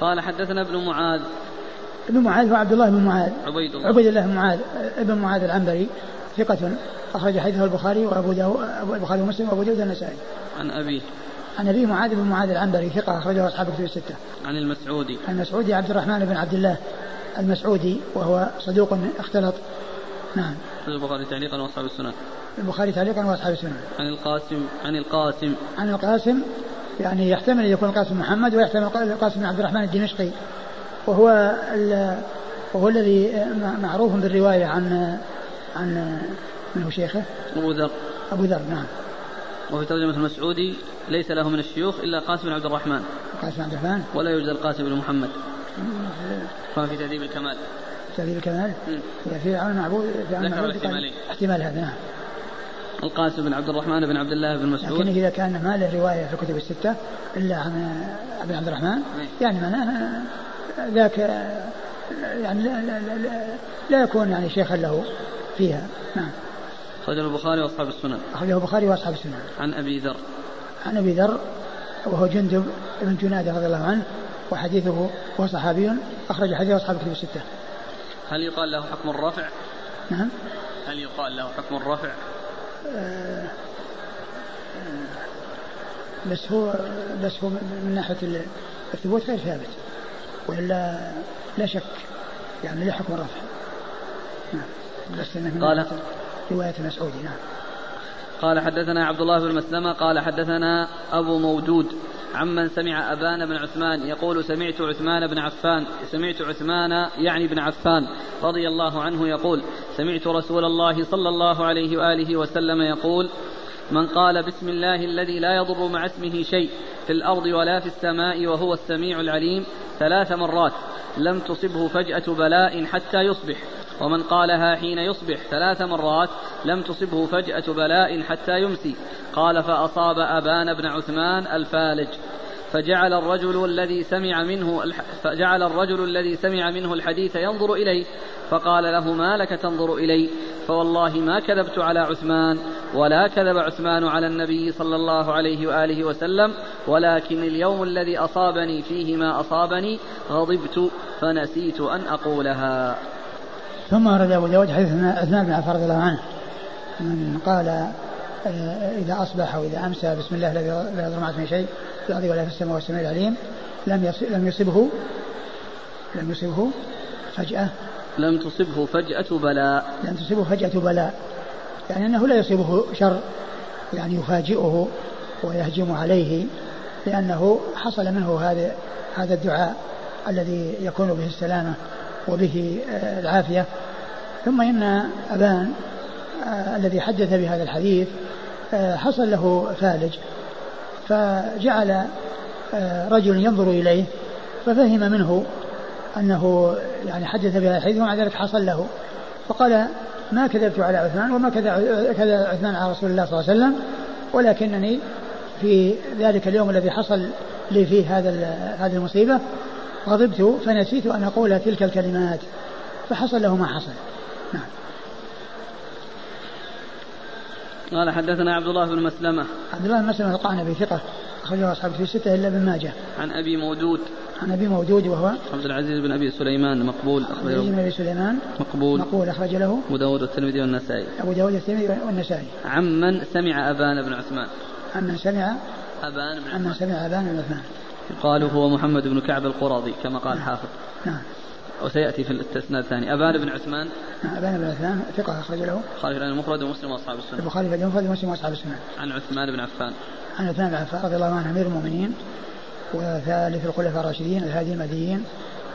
قال حدثنا ابن معاذ. ابن معاذ هو عبد الله بن معاذ. عبيد الله. عبيد الله بن معاذ ابن معاذ العنبري. ثقة أخرج حديثه البخاري وأبو داود البخاري ومسلم وأبو داود النسائي. عن أبيه. عن أبي معاذ بن معاذ العنبري ثقة أخرجه أصحاب كتب الستة. عن المسعودي. المسعودي عبد الرحمن بن عبد الله المسعودي وهو صدوق اختلط. نعم. البخاري تعليقا وأصحاب السنن. البخاري تعليقا وأصحاب السنن. عن القاسم عن القاسم. عن القاسم يعني يحتمل أن يكون القاسم محمد ويحتمل القاسم بن عبد الرحمن الدمشقي وهو وهو الذي معروف بالرواية عن عن من هو شيخه؟ أبو ذر. أبو ذر نعم. وفي ترجمة المسعودي ليس له من الشيوخ إلا قاسم بن عبد الرحمن. قاسم بن عبد الرحمن؟ ولا يوجد القاسم بن محمد. كما في تهذيب الكمال. تهذيب الكمال؟ في عون معبود في عون معبود احتمالين. احتمال هذا نعم. القاسم بن عبد الرحمن بن عبد الله بن مسعود. لكن إذا كان ما له رواية في الكتب الستة إلا عن ابن عبد الرحمن يعني معناه ذاك يعني لا, لا, لا, لا يكون يعني شيخا له. فيها. نعم. أخرجه البخاري وأصحاب السنن. أخرجه البخاري وأصحاب السنن. عن أبي ذر. عن أبي ذر وهو جندب بن جنادة رضي الله عنه وحديثه هو صحابي أخرج حديث أصحاب الكتب الستة. هل يقال له حكم الرفع؟ نعم. هل يقال له حكم الرفع؟ آه بس هو بس هو من ناحية الثبوت غير ثابت وإلا لا شك يعني له حكم الرفع. نعم. قال رواية المسعودي نعم. قال حدثنا عبد الله بن مسلمة قال حدثنا أبو مودود عمن سمع أبان بن عثمان يقول سمعت عثمان بن عفان سمعت عثمان يعني بن عفان رضي الله عنه يقول سمعت رسول الله صلى الله عليه وآله وسلم يقول من قال بسم الله الذي لا يضر مع اسمه شيء في الأرض ولا في السماء وهو السميع العليم ثلاث مرات لم تصبه فجأة بلاء حتى يصبح ومن قالها حين يصبح ثلاث مرات لم تصبه فجأة بلاء حتى يمسي. قال فأصاب أبان بن عثمان الفالج. فجعل الرجل الذي سمع منه فجعل الرجل الذي سمع منه الحديث ينظر إليه. فقال له ما لك تنظر إلي؟ فوالله ما كذبت على عثمان ولا كذب عثمان على النبي صلى الله عليه وآله وسلم ولكن اليوم الذي أصابني فيه ما أصابني غضبت فنسيت أن أقولها. ثم ورد أبو داود حديث عثمان بن عفان رضي الله عنه من قال آه، إذا أصبح أو إذا أمسى بسم الله الذي لا يضر معه شيء في الأرض ولا في السماء والسماء العليم لم لم يصبه لم يصبه فجأة. لم تصبه فجأة بلاء. لم تصبه فجأة بلاء. يعني أنه لا يصيبه شر يعني يفاجئه ويهجم عليه لأنه حصل منه هذا هذا الدعاء الذي يكون به السلامة. وبه آه، العافية. ثم إن أبان آه، الذي حدث بهذا الحديث آه، حصل له فالج فجعل رجل ينظر إليه ففهم منه أنه يعني حدث بهذا الحديث ومع ذلك حصل له. فقال ما كذبت على عثمان وما كذب عثمان على رسول الله صلى الله عليه وسلم ولكنني في ذلك اليوم الذي حصل لي فيه هذا هذه المصيبة غضبت فنسيت أن أقول تلك الكلمات فحصل له ما حصل. نعم. قال حدثنا عبد الله بن مسلمة. عبد الله بن مسلمة القعنبي ثقة أخرجه أصحاب في ستة إلا ابن ماجه. عن أبي مودود. عن أبي مودود وهو عبد العزيز بن أبي سليمان مقبول عبد العزيز بن أبي سليمان مقبول. مقبول أخرج له. أبو داود والترمذي والنسائي. أبو داود والترمذي والنسائي. عمن سمع أبان بن عثمان. عمن سمع أبان بن عمن سمع أبان بن عثمان. يقال هو محمد بن كعب القرظي كما قال الحافظ نعم. وسيأتي في الإسناد الثاني. أبان بن عثمان. نعم أبان بن عثمان ثقة أخرج له. البخاري في المفرد ومسلم وأصحاب السنة. البخاري في المفرد ومسلم وأصحاب السنة. عن عثمان بن عفان. عن عثمان بن عفان رضي الله عنه أمير المؤمنين وثالث الخلفاء الراشدين الهادي المهديين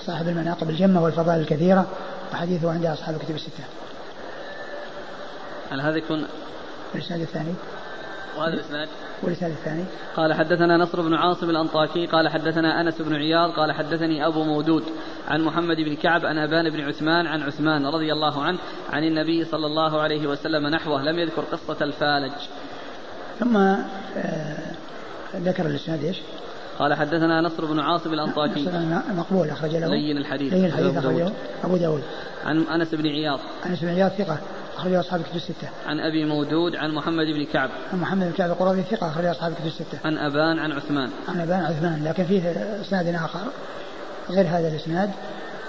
صاحب المناقب الجمة والفضائل الكثيرة وحديثه عند أصحاب الكتب الستة. هل هذا يكون الإسناد الثاني؟ وهذا الإسناد والإسناد الثاني. قال حدثنا نصر بن عاصم الأنطاكي قال حدثنا أنس بن عياض قال حدثني أبو مودود عن محمد بن كعب عن أبان بن عثمان عن عثمان رضي الله عنه عن النبي صلى الله عليه وسلم نحوه لم يذكر قصة الفالج. ثم آه ذكر الإسناد إيش؟ قال حدثنا نصر بن عاصم الأنطاكي. مقبول أخرج له لين الحديث. لين الحديث أخرجه. أبو داود. عن أنس بن عياض. أنس بن عياض ثقة. أخرج أصحاب الكتب الستة. عن أبي مودود عن محمد بن كعب. عن محمد بن كعب القرظي ثقة أخرج أصحاب الكتب الستة. عن أبان عن عثمان. عن أبان عثمان لكن فيه إسناد آخر غير هذا الإسناد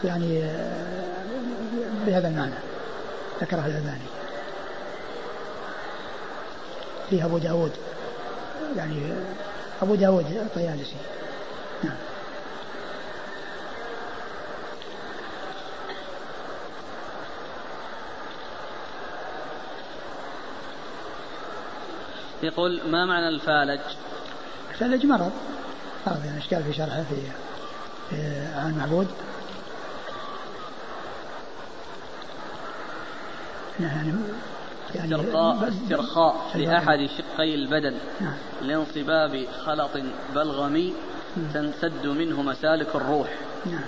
يعني بهذا المعنى ذكره الألباني. فيه أبو داود يعني أبو داود الطيالسي. يقول ما معنى الفالج؟ الفالج مرض مرض يعني اشكال في شرحه في, في عن المعبود يعني يعني استرخاء استرخاء لأحد شقي البدن نعم. لانصباب خلط بلغمي نعم. تنسد منه مسالك الروح نعم.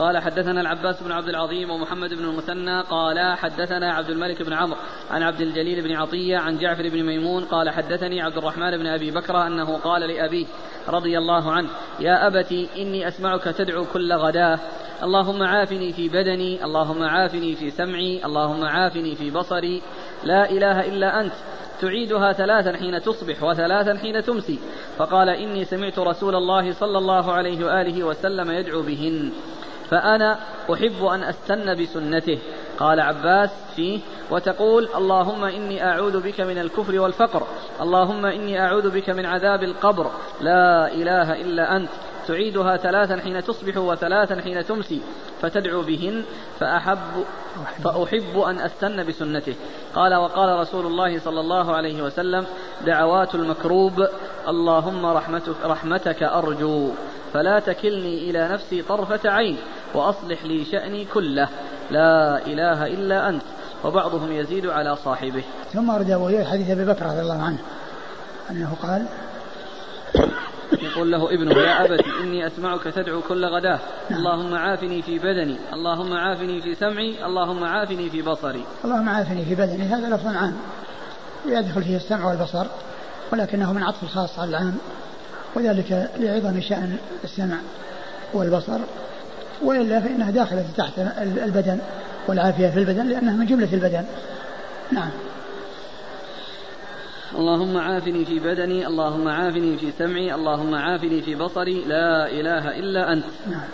قال حدثنا العباس بن عبد العظيم ومحمد بن المثنى قال حدثنا عبد الملك بن عمرو عن عبد الجليل بن عطية عن جعفر بن ميمون قال حدثني عبد الرحمن بن أبي بكر أنه قال لأبيه رضي الله عنه يا أبت إني أسمعك تدعو كل غداة اللهم عافني في بدني اللهم عافني في سمعي اللهم عافني في بصري لا إله إلا أنت تعيدها ثلاثا حين تصبح وثلاثا حين تمسي. فقال إني سمعت رسول الله صلى الله عليه وآله وسلم يدعو بهن. فأنا أحب أن أستن بسنته. قال عباس فيه وتقول اللهم إني أعوذ بك من الكفر والفقر. اللهم إني أعوذ بك من عذاب القبر. لا إله إلا أنت. تعيدها ثلاثا حين تصبح وثلاثا حين تمسي. فتدعو بهن فأحب فأحب أن أستن بسنته. قال وقال رسول الله صلى الله عليه وسلم دعوات المكروب اللهم رحمتك, رحمتك أرجو. فلا تكلني إلى نفسي طرفة عين وأصلح لي شأني كله. لا إله إلا أنت. وبعضهم يزيد على صاحبه. ثم أرد أبو حديث أبي بكر رضي الله عنه أنه قال يقول له ابنه يا أبت إني أسمعك تدعو كل غداة. نعم. اللهم عافني في بدني اللهم عافني في سمعي اللهم عافني في بصري. اللهم عافني في بدني. هذا لفظ عام يدخل فيه السمع والبصر ولكنه من عطف الخاص على العام. وذلك لعظم شأن السمع والبصر وإلا فإنها داخلة تحت البدن والعافية في البدن لأنها من جملة البدن. نعم. اللهم عافني في بدني اللهم عافني في سمعي اللهم عافني في بصري لا إله إلا أنت. نعم.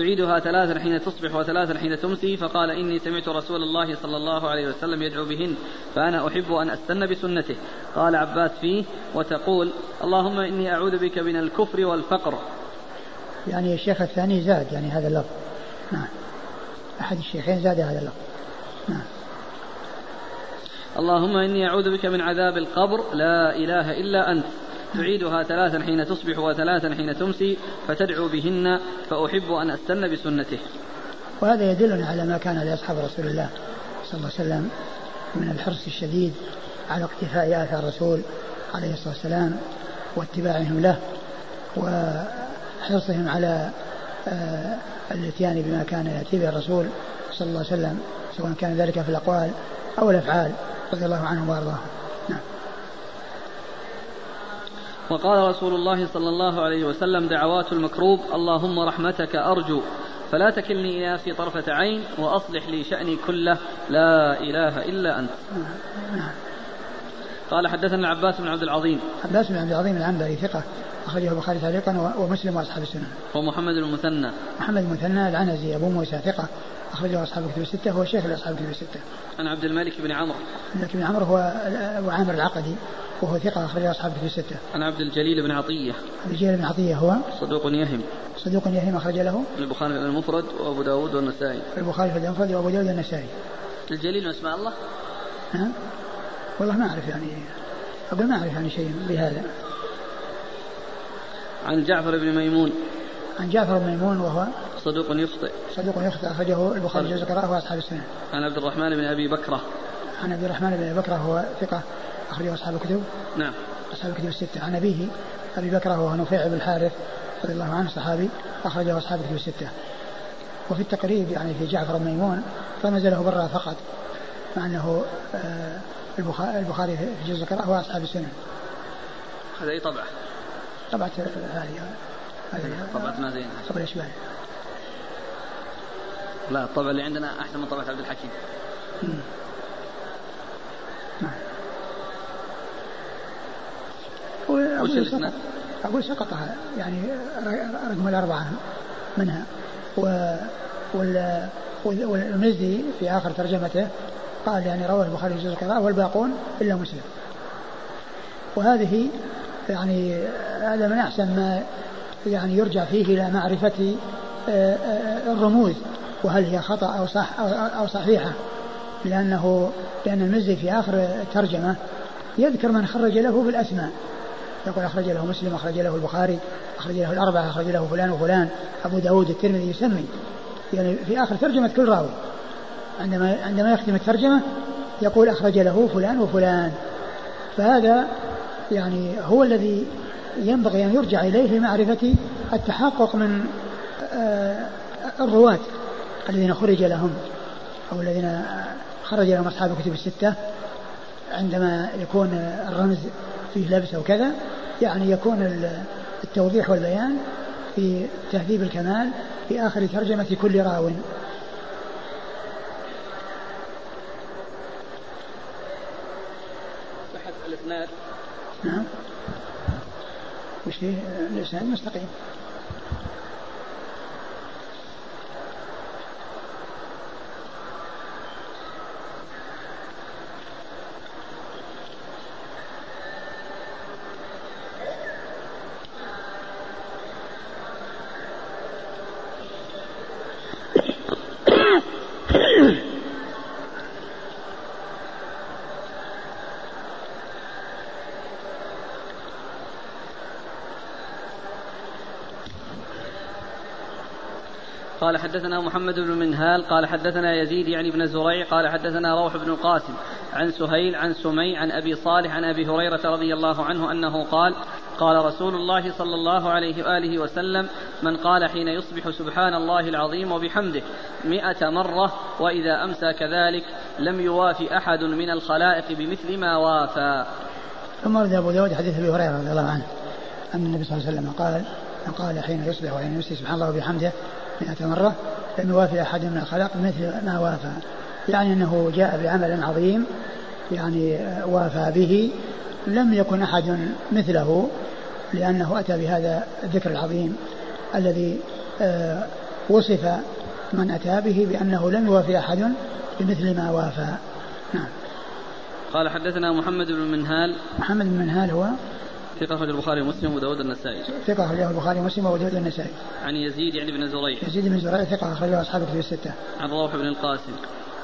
تعيدها ثلاثا حين تصبح وثلاثا حين تمسي فقال إني سمعت رسول الله صلى الله عليه وسلم يدعو بهن فأنا أحب أن أستن بسنته. قال عباس فيه وتقول اللهم إني أعوذ بك من الكفر والفقر. يعني الشيخ الثاني زاد يعني هذا اللفظ. نعم. أحد الشيخين زاد هذا اللفظ. نعم. اللهم إني أعوذ بك من عذاب القبر لا إله إلا أنت. تعيدها ثلاثا حين تصبح وثلاثا حين تمسي فتدعو بهن فأحب أن أستن بسنته. وهذا يدلنا على ما كان لأصحاب رسول الله صلى الله عليه وسلم من الحرص الشديد على اقتفاء آثار الرسول عليه الصلاة والسلام واتباعهم له وحرصهم على آه، الاتيان بما كان يأتي به الرسول صلى الله عليه وسلم سواء كان ذلك في الأقوال أو الأفعال رضي الله عنهم وأرضاهم نعم وقال رسول الله صلى الله عليه وسلم دعوات المكروب اللهم رحمتك أرجو فلا تكلني إلى نفسي طرفة عين وأصلح لي شأني كله لا إله إلا أنت قال حدثنا العباس بن عبد العظيم عباس بن عبد العظيم العنبري ثقة أخرجه البخاري تعليقا ومسلم وأصحاب السنن. ومحمد المثنى. محمد المثنى العنزي أبو موسى ثقة أخرجه أصحاب الكتب الستة هو شيخ لأصحاب الكتب الستة. عن عبد الملك بن عمرو. عبد الملك بن عمرو هو وعامر العقدي وهو ثقة أخرجه أصحاب الكتب الستة. عن عبد الجليل بن عطية. عبد الجليل بن عطية هو صدوق يهم. صدوق يهم أخرج له. البخاري في المفرد وأبو داود والنسائي. البخاري في المفرد وأبو داود والنسائي. الجليل من أسماء الله؟ ها؟ والله ما أعرف يعني أقول ما أعرف يعني شيء بهذا. عن جعفر بن ميمون عن جعفر بن ميمون وهو صدوق يخطئ صدوق يخطئ أخرجه البخاري جزء قراءة وأصحاب السنة عن عبد الرحمن بن أبي بكرة عن عبد الرحمن بن أبي بكرة هو ثقة أخرجه أصحاب الكتب. نعم. أصحاب الكتب الستة. عن أبيه أبي بكرة وهو نفيع بن الحارث رضي الله عنه صحابي أخرجه أصحاب الكتب الستة. وفي التقريب يعني في جعفر بن ميمون رمز له برا فقط مع أنه آه، البخاري في جزء القراءة وأصحاب السنة. هذا أي طبعة؟ طبعة هذه هذه طبعة ما زين طبعة الأشبال. لا الطبعة اللي عندنا أحسن من طبعة عبد الحكيم. نعم. وش الإسناد؟ أقول سقطها يعني رقم الأربعة منها. و وال والمزي في آخر ترجمته قال يعني رواه البخاري في القراءة والباقون إلا مسلم. وهذه يعني هذا من أحسن ما يعني يرجع فيه إلى معرفة آه، آه، الرموز. وهل هي خطأ أو صح أو صحيحة؟ لأنه لأن المزي في آخر الترجمة يذكر من خرج له بالأسماء. يقول أخرج له مسلم أخرج له البخاري أخرج له الأربعة أخرج له فلان وفلان أبو داود الترمذي يسمي. يعني في آخر ترجمة كل راوي. عندما عندما يختم الترجمة يقول أخرج له فلان وفلان. فهذا يعني هو الذي ينبغي أن يرجع إليه لمعرفة التحقق من آه، الرواة الذين خرج لهم أو الذين خرج لهم أصحاب الكتب الستة. عندما يكون الرمز فيه لبس أو كذا يعني يكون التوضيح والبيان في تهذيب الكمال في آخر ترجمة كل راو. الإسناد نعم. وش فيه الإسناد مستقيم. حدثنا محمد بن منهال قال حدثنا يزيد يعني بن زريع قال حدثنا روح بن القاسم عن سهيل عن سمي عن أبي صالح عن أبي هريرة رضي الله عنه أنه قال قال رسول الله صلى الله عليه وآله وسلم من قال حين يصبح سبحان الله العظيم وبحمده مئة مرة وإذا أمسى كذلك لم يوافي أحد من الخلائق بمثل ما وافى. ثم ورد أبو داود حديث أبي هريرة رضي الله عنه أن النبي صلى الله عليه وسلم قال من قال حين يصبح وحين يمسي سبحان الله وبحمده مئة مرة لم يوافي أحد من الخلق مثل ما وافى. يعني أنه جاء بعمل عظيم يعني وافى به. لم يكن أحد مثله لأنه أتى بهذا الذكر العظيم الذي آه، وصف من أتى به بأنه لم يوافي أحد بمثل ما وافى. نعم. قال حدثنا محمد بن منهال. محمد بن منهال هو؟ ثقة أخرج البخاري ومسلم وابو النسائي. ثقة أخرجه البخاري ومسلم وابو النسائي. عن يزيد يعني بن زريع. يزيد بن زريع ثقة أخرجه أصحاب الكتب الستة. عن روح بن القاسم.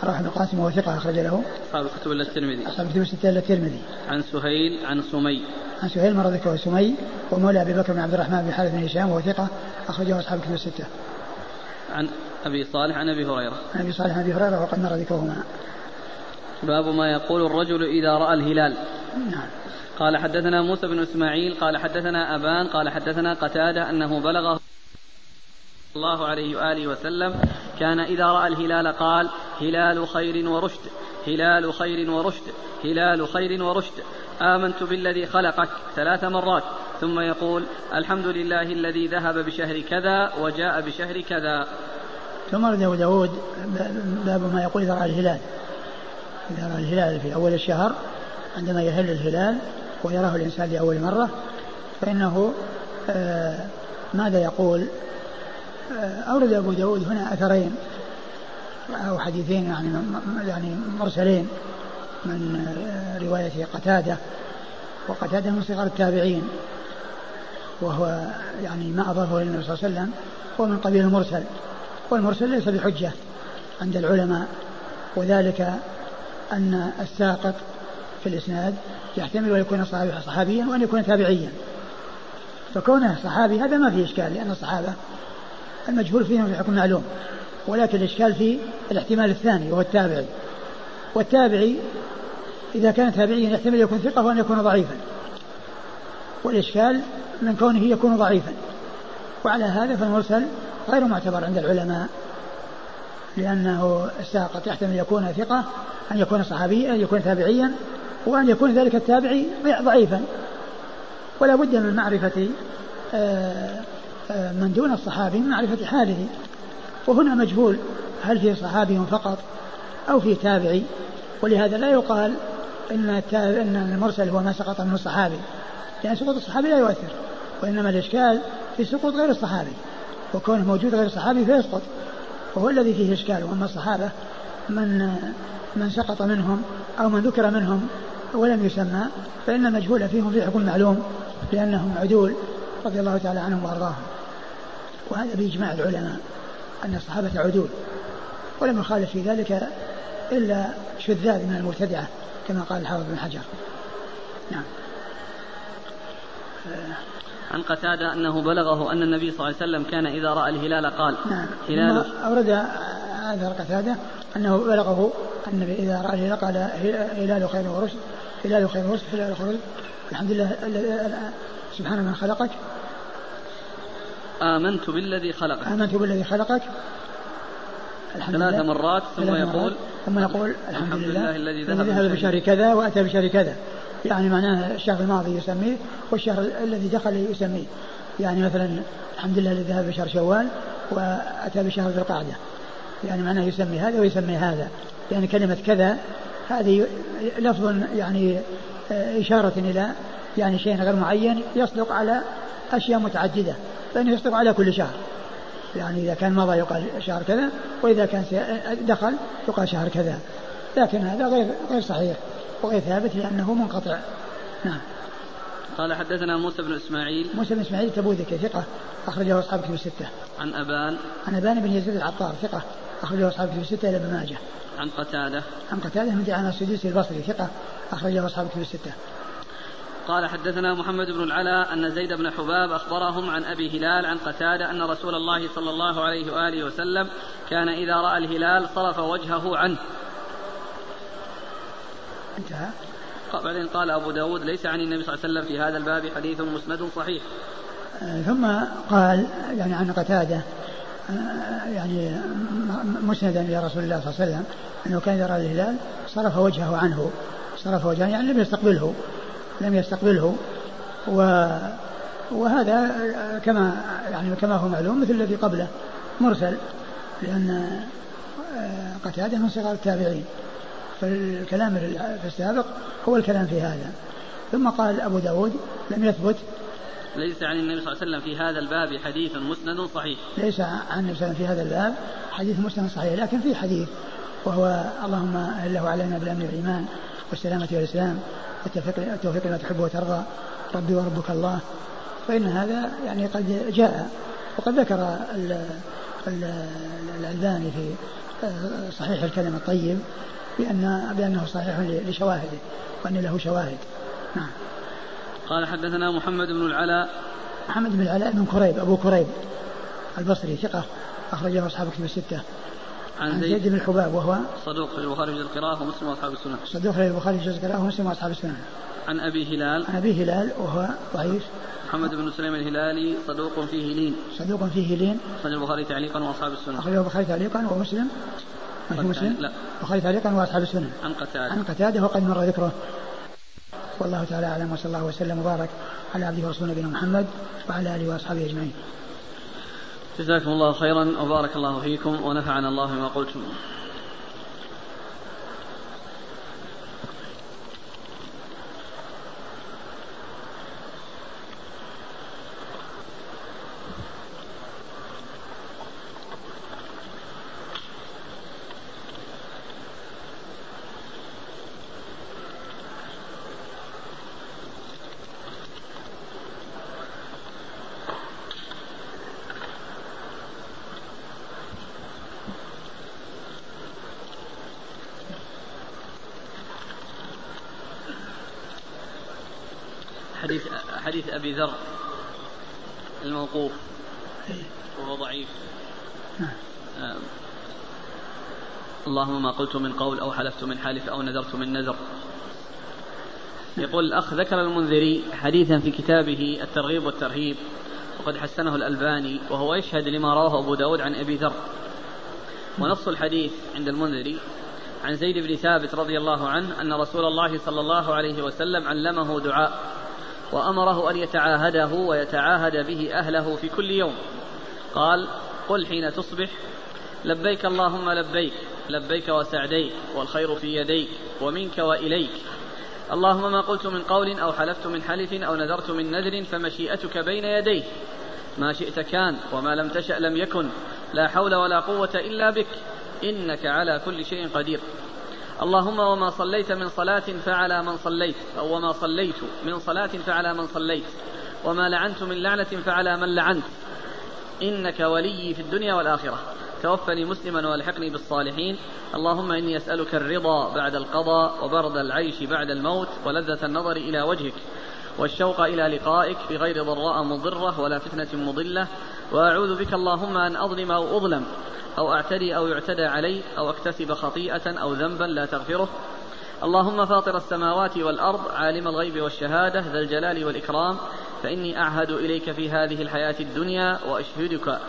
روح بن القاسم وهو ثقة أخرج له. أصحاب الكتب إلا الترمذي. أصحاب الكتب الستة إلا الترمذي. عن سهيل عن سمي. عن سهيل مرة ذكره سمي ومولى أبي بكر بن عبد الرحمن بن حارث بن هشام وهو ثقة أخرجه أصحاب الكتب الستة. عن أبي صالح عن أبي هريرة. عن أبي صالح عن أبي هريرة وقد مر ذكرهما. باب ما يقول الرجل إذا رأى الهلال. نعم. قال حدثنا موسى بن إسماعيل قال حدثنا أبان قال حدثنا قتادة أنه بلغه الله عليه وآله وسلم كان إذا رأى الهلال قال هلال خير ورشد هلال خير ورشد هلال خير ورشد آمنت بالذي خلقك ثلاث مرات ثم يقول الحمد لله الذي ذهب بشهر كذا وجاء بشهر كذا. ثم أبو داود باب ما يقول إذا رأى الهلال. إذا رأى الهلال في أول الشهر عندما يهل الهلال ويراه الإنسان لأول مرة فإنه آه ماذا يقول؟ آه أورد أبو داود هنا أثرين أو حديثين يعني يعني مرسلين من آه رواية قتادة وقتادة من صغار التابعين وهو يعني ما أضافه للنبي صلى الله عليه وسلم هو من قبيل المرسل والمرسل ليس بحجة عند العلماء وذلك أن الساقط في الإسناد يحتمل أن يكون صحابيا وأن يكون تابعيا. فكونه صحابي هذا ما فيه إشكال لأن الصحابة المجهول فيهم في حكم معلوم. ولكن الإشكال في الاحتمال الثاني وهو التابعي. والتابعي إذا كان تابعيا يحتمل يكون ثقة وأن يكون ضعيفا. والإشكال من كونه يكون ضعيفا. وعلى هذا فالمرسل غير معتبر عند العلماء لأنه الساقط يحتمل يكون ثقة أن يكون صحابيا أن يكون تابعيا. وأن يكون ذلك التابعي ضعيفا. ولا بد من معرفة آه، آه، من دون الصحابي من معرفة حاله. وهنا مجهول هل في صحابي فقط أو في تابعي ولهذا لا يقال إن إن المرسل هو ما سقط منه الصحابي. لأن سقوط الصحابي لا يؤثر. وإنما الإشكال في سقوط غير الصحابي. وكونه موجود غير الصحابي فيسقط. وهو الذي فيه إشكال. وأما الصحابة من من سقط منهم أو من ذكر منهم ولم يسمى فإن المجهول فيهم في حكم معلوم لأنهم عدول رضي الله تعالى عنهم وأرضاهم. وهذا بإجماع العلماء أن الصحابة عدول ولم يخالف في ذلك إلا شذاذ من المبتدعة كما قال الحافظ بن حجر. نعم. عن قتادة أنه بلغه أن النبي صلى الله عليه وسلم كان إذا رأى الهلال قال نعم. هلال أورد هذا قتادة أنه بلغه النبي إذا رأى الهلال قال هلال خير ورشد هلال خير ورشد هلال خير الحمد لله سبحان من خلقك. آمنت بالذي خلقك. آمنت بالذي خلقك. الحمد ثلاث لله. مرات ثم يقول ثم يقول الحمد, الحمد لله, لله الذي ذهب بشهر كذا وأتى بشهر كذا. يعني معناه الشهر الماضي يسميه والشهر الذي دخل يسميه. يعني مثلا الحمد لله الذي ذهب بشهر شوال وأتى بشهر ذي القعدة. يعني معناه يسمي هذا ويسمي هذا. يعني كلمة كذا هذه لفظ يعني آه، إشارة إلى يعني شيء غير معين يصدق على أشياء متعددة فإنه يصدق على كل شهر. يعني إذا كان مضى يقال شهر كذا وإذا كان دخل يقال شهر كذا. لكن هذا غير غير صحيح وغير ثابت لأنه منقطع. نعم. قال حدثنا موسى بن إسماعيل. موسى بن إسماعيل تبوذكي ثقة أخرجه أصحاب كتب الستة. عن أبان. عن أبان بن يزيد العطار ثقة أخرجه أصحاب كتب الستة إلى ابن ماجه. عن قتادة. عن قتادة من دعانا السدوسي البصري ثقة أخرجه أصحاب كتب الستة. قال حدثنا محمد بن العلاء أن زيد بن حباب أخبرهم عن أبي هلال عن قتادة أن رسول الله صلى الله عليه وآله وسلم كان إذا رأى الهلال صرف وجهه عنه. انتهى. بعدين قال أبو داود ليس عن النبي صلى الله عليه وسلم في هذا الباب حديث مسند صحيح. آه، ثم قال يعني عن قتادة يعني مسندا إلى رسول الله صلى الله عليه وسلم أنه كان يرى الهلال صرف وجهه عنه صرف وجهه يعني لم يستقبله لم يستقبله. و وهذا كما يعني كما هو معلوم مثل الذي قبله مرسل لأن آه، قتادة من صغار التابعين. فالكلام في السابق هو الكلام في هذا. ثم قال أبو داود لم يثبت ليس عن النبي صلى الله عليه وسلم في هذا الباب حديث مسند صحيح. ليس عن النبي صلى الله عليه وسلم في هذا الباب حديث مسند صحيح لكن في حديث وهو اللهم أهله علينا بالأمن والإيمان والسلامة والإسلام والتوفيق لما تحب وترضى ربي وربك الله. فإن هذا يعني قد جاء وقد ذكر الألباني في صحيح الكلم الطيب بأن بأنه صحيح لشواهده وأن له شواهد. نعم. قال حدثنا محمد بن العلاء. محمد بن العلاء بن كريب أبو كريب البصري ثقة أخرجه أصحاب كتب الستة. عن زيد, زيد بن الحباب وهو صدوق في البخاري في القراءة ومسلم وأصحاب السنن صدوق في البخاري في القراءة ومسلم وأصحاب السنن عن أبي هلال. عن أبي هلال وهو ضعيف. محمد بن سليم الهلالي صدوق فيه لين صدوق فيه لين أخرج البخاري تعليقا وأصحاب السنن أخرج البخاري تعليقا ومسلم. في مسلم؟ لا. البخاري تعليقا وأصحاب السنن عن قتادة. عن قتادة وقد مر ذكره. والله تعالى أعلم وصلى الله وسلم وبارك على عبده ورسوله نبينا محمد وعلى آله وأصحابه أجمعين. جزاكم الله خيرا وبارك الله فيكم ونفعنا الله بما قلتم حديث حديث أبي ذر الموقوف وهو ضعيف نعم آه. اللهم ما قلت من قول أو حلفت من حالف أو نذرت من نذر. يقول الأخ ذكر المنذري حديثا في كتابه الترغيب والترهيب وقد حسنه الألباني وهو يشهد لما رواه أبو داود عن أبي ذر. ونص الحديث عند المنذري عن زيد بن ثابت رضي الله عنه أن رسول الله صلى الله عليه وسلم علمه دعاء وأمره أن يتعاهده ويتعاهد به أهله في كل يوم. قال قل حين تصبح لبيك اللهم لبيك لبيك وسعديك والخير في يديك ومنك وإليك. اللهم ما قلت من قول أو حلفت من حلف أو نذرت من نذر فمشيئتك بين يديه ما شئت كان وما لم تشأ لم يكن. لا حول ولا قوة إلا بك. إنك على كل شيء قدير. اللهم وما صليت من صلاة فعلى من صليت أو وما صليت من صلاة فعلى من صليت وما لعنت من لعنة فعلى من لعنت. إنك ولي في الدنيا والآخرة. توفني مسلما والحقني بالصالحين. اللهم إني أسألك الرضا بعد القضاء وبرد العيش بعد الموت ولذة النظر إلى وجهك والشوق إلى لقائك بغير ضراء مضرة ولا فتنة مضلة. وأعوذ بك اللهم أن أظلم أو أظلم أو أعتدي أو يعتدى علي أو أكتسب خطيئة أو ذنبا لا تغفره. اللهم فاطر السماوات والأرض عالم الغيب والشهادة ذا الجلال والإكرام. فإني أعهد إليك في هذه الحياة الدنيا وأشهدك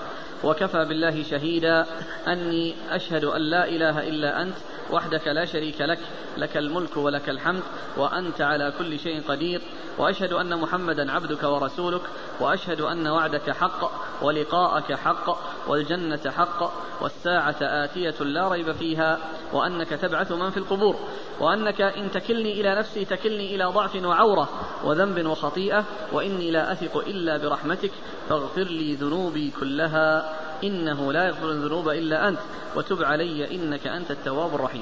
وكفى بالله شهيدا. أني أشهد أن لا إله إلا أنت وحدك لا شريك لك لك الملك ولك الحمد وأنت على كل شيء قدير. وأشهد أن محمدا عبدك ورسولك وأشهد أن وعدك حق ولقاءك حق والجنة حق والساعة آتية لا ريب فيها وأنك تبعث من في القبور. وأنك إن تكلني إلى نفسي تكلني إلى ضعف وعورة وذنب وخطيئة وإني لا أثق إلا برحمتك فاغفر لي ذنوبي كلها إنه لا يغفر الذنوب إلا أنت. وتب علي إنك أنت التواب الرحيم.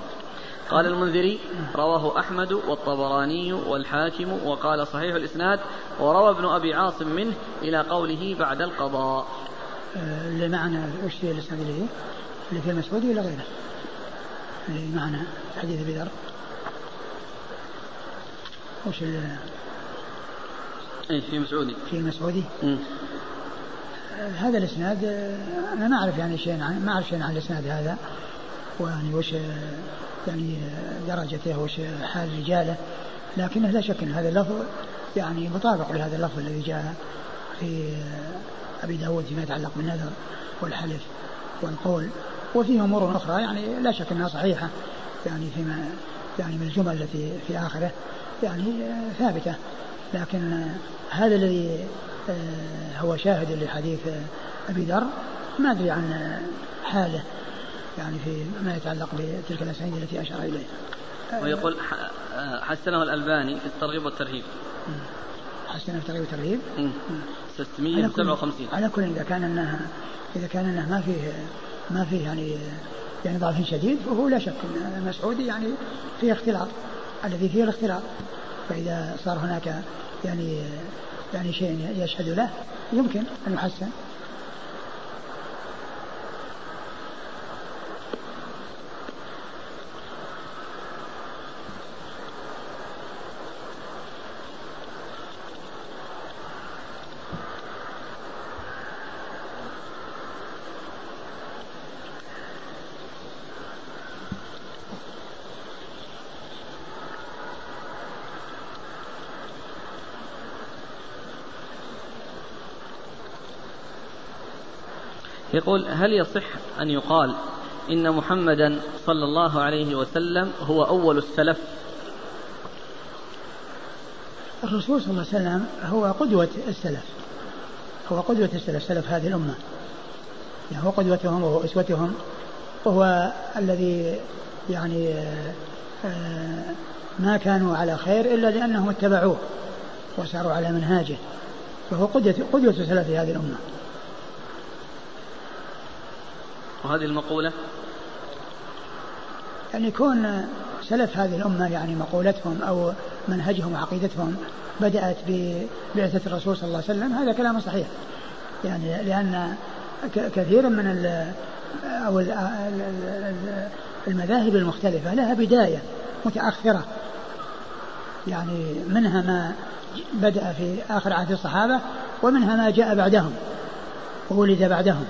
قال المنذري رواه أحمد والطبراني والحاكم وقال صحيح الإسناد وروى ابن أبي عاصم منه إلى قوله بعد القضاء. اللي معنا وش في الإسناد اللي هي؟ اللي في المسعودي ولا غيره؟ اللي معنا حديث أبي ذر. وش اي في مسعودي. في المسعودي هذا الإسناد أنا ما أعرف يعني شيء عن ما أعرف شيء عن الإسناد هذا. ويعني وش يعني درجته وش حال رجاله. لكنه لا شك إن هذا اللفظ يعني مطابق لهذا اللفظ الذي جاء في أبي داود فيما يتعلق بالنذر والحلف والقول. وفيه أمور أخرى يعني لا شك إنها صحيحة يعني فيما يعني من الجمل التي في آخره يعني ثابتة. لكن هذا الذي آه، هو شاهد لحديث أبي ذر ما أدري عن حاله. يعني في ما يتعلق بتلك الاسانيد التي أشار إليها. ويقول حسنه الألباني في الترغيب والترهيب. حسنه في الترغيب والترهيب؟ 657 على كل إذا كان انها إذا كان انه ما فيه ما فيه يعني يعني ضعف شديد فهو لا شك إن المسعودي يعني فيه اختلاط. الذي فيه الاختلاط. فإذا صار هناك يعني يعني شيء يشهد له يمكن أن يحسن. يقول هل يصح أن يقال إن محمدا صلى الله عليه وسلم هو أول السلف؟ الرسول صلى الله عليه وسلم هو قدوة السلف هو قدوة السلف سلف هذه الأمة. يعني هو قدوتهم وهو أسوتهم وهو الذي يعني آه، ما كانوا على خير إلا لأنهم اتبعوه وساروا على منهاجه. فهو قدوة قدوة سلف هذه الأمة. وهذه المقولة؟ يعني يكون سلف هذه الأمة يعني مقولتهم أو منهجهم وعقيدتهم بدأت ببعثة الرسول صلى الله عليه وسلم هذا كلام صحيح. يعني لأن كثيرا من أو المذاهب المختلفة لها بداية متأخرة. يعني منها ما بدأ في آخر عهد الصحابة ومنها ما جاء بعدهم وولد بعدهم.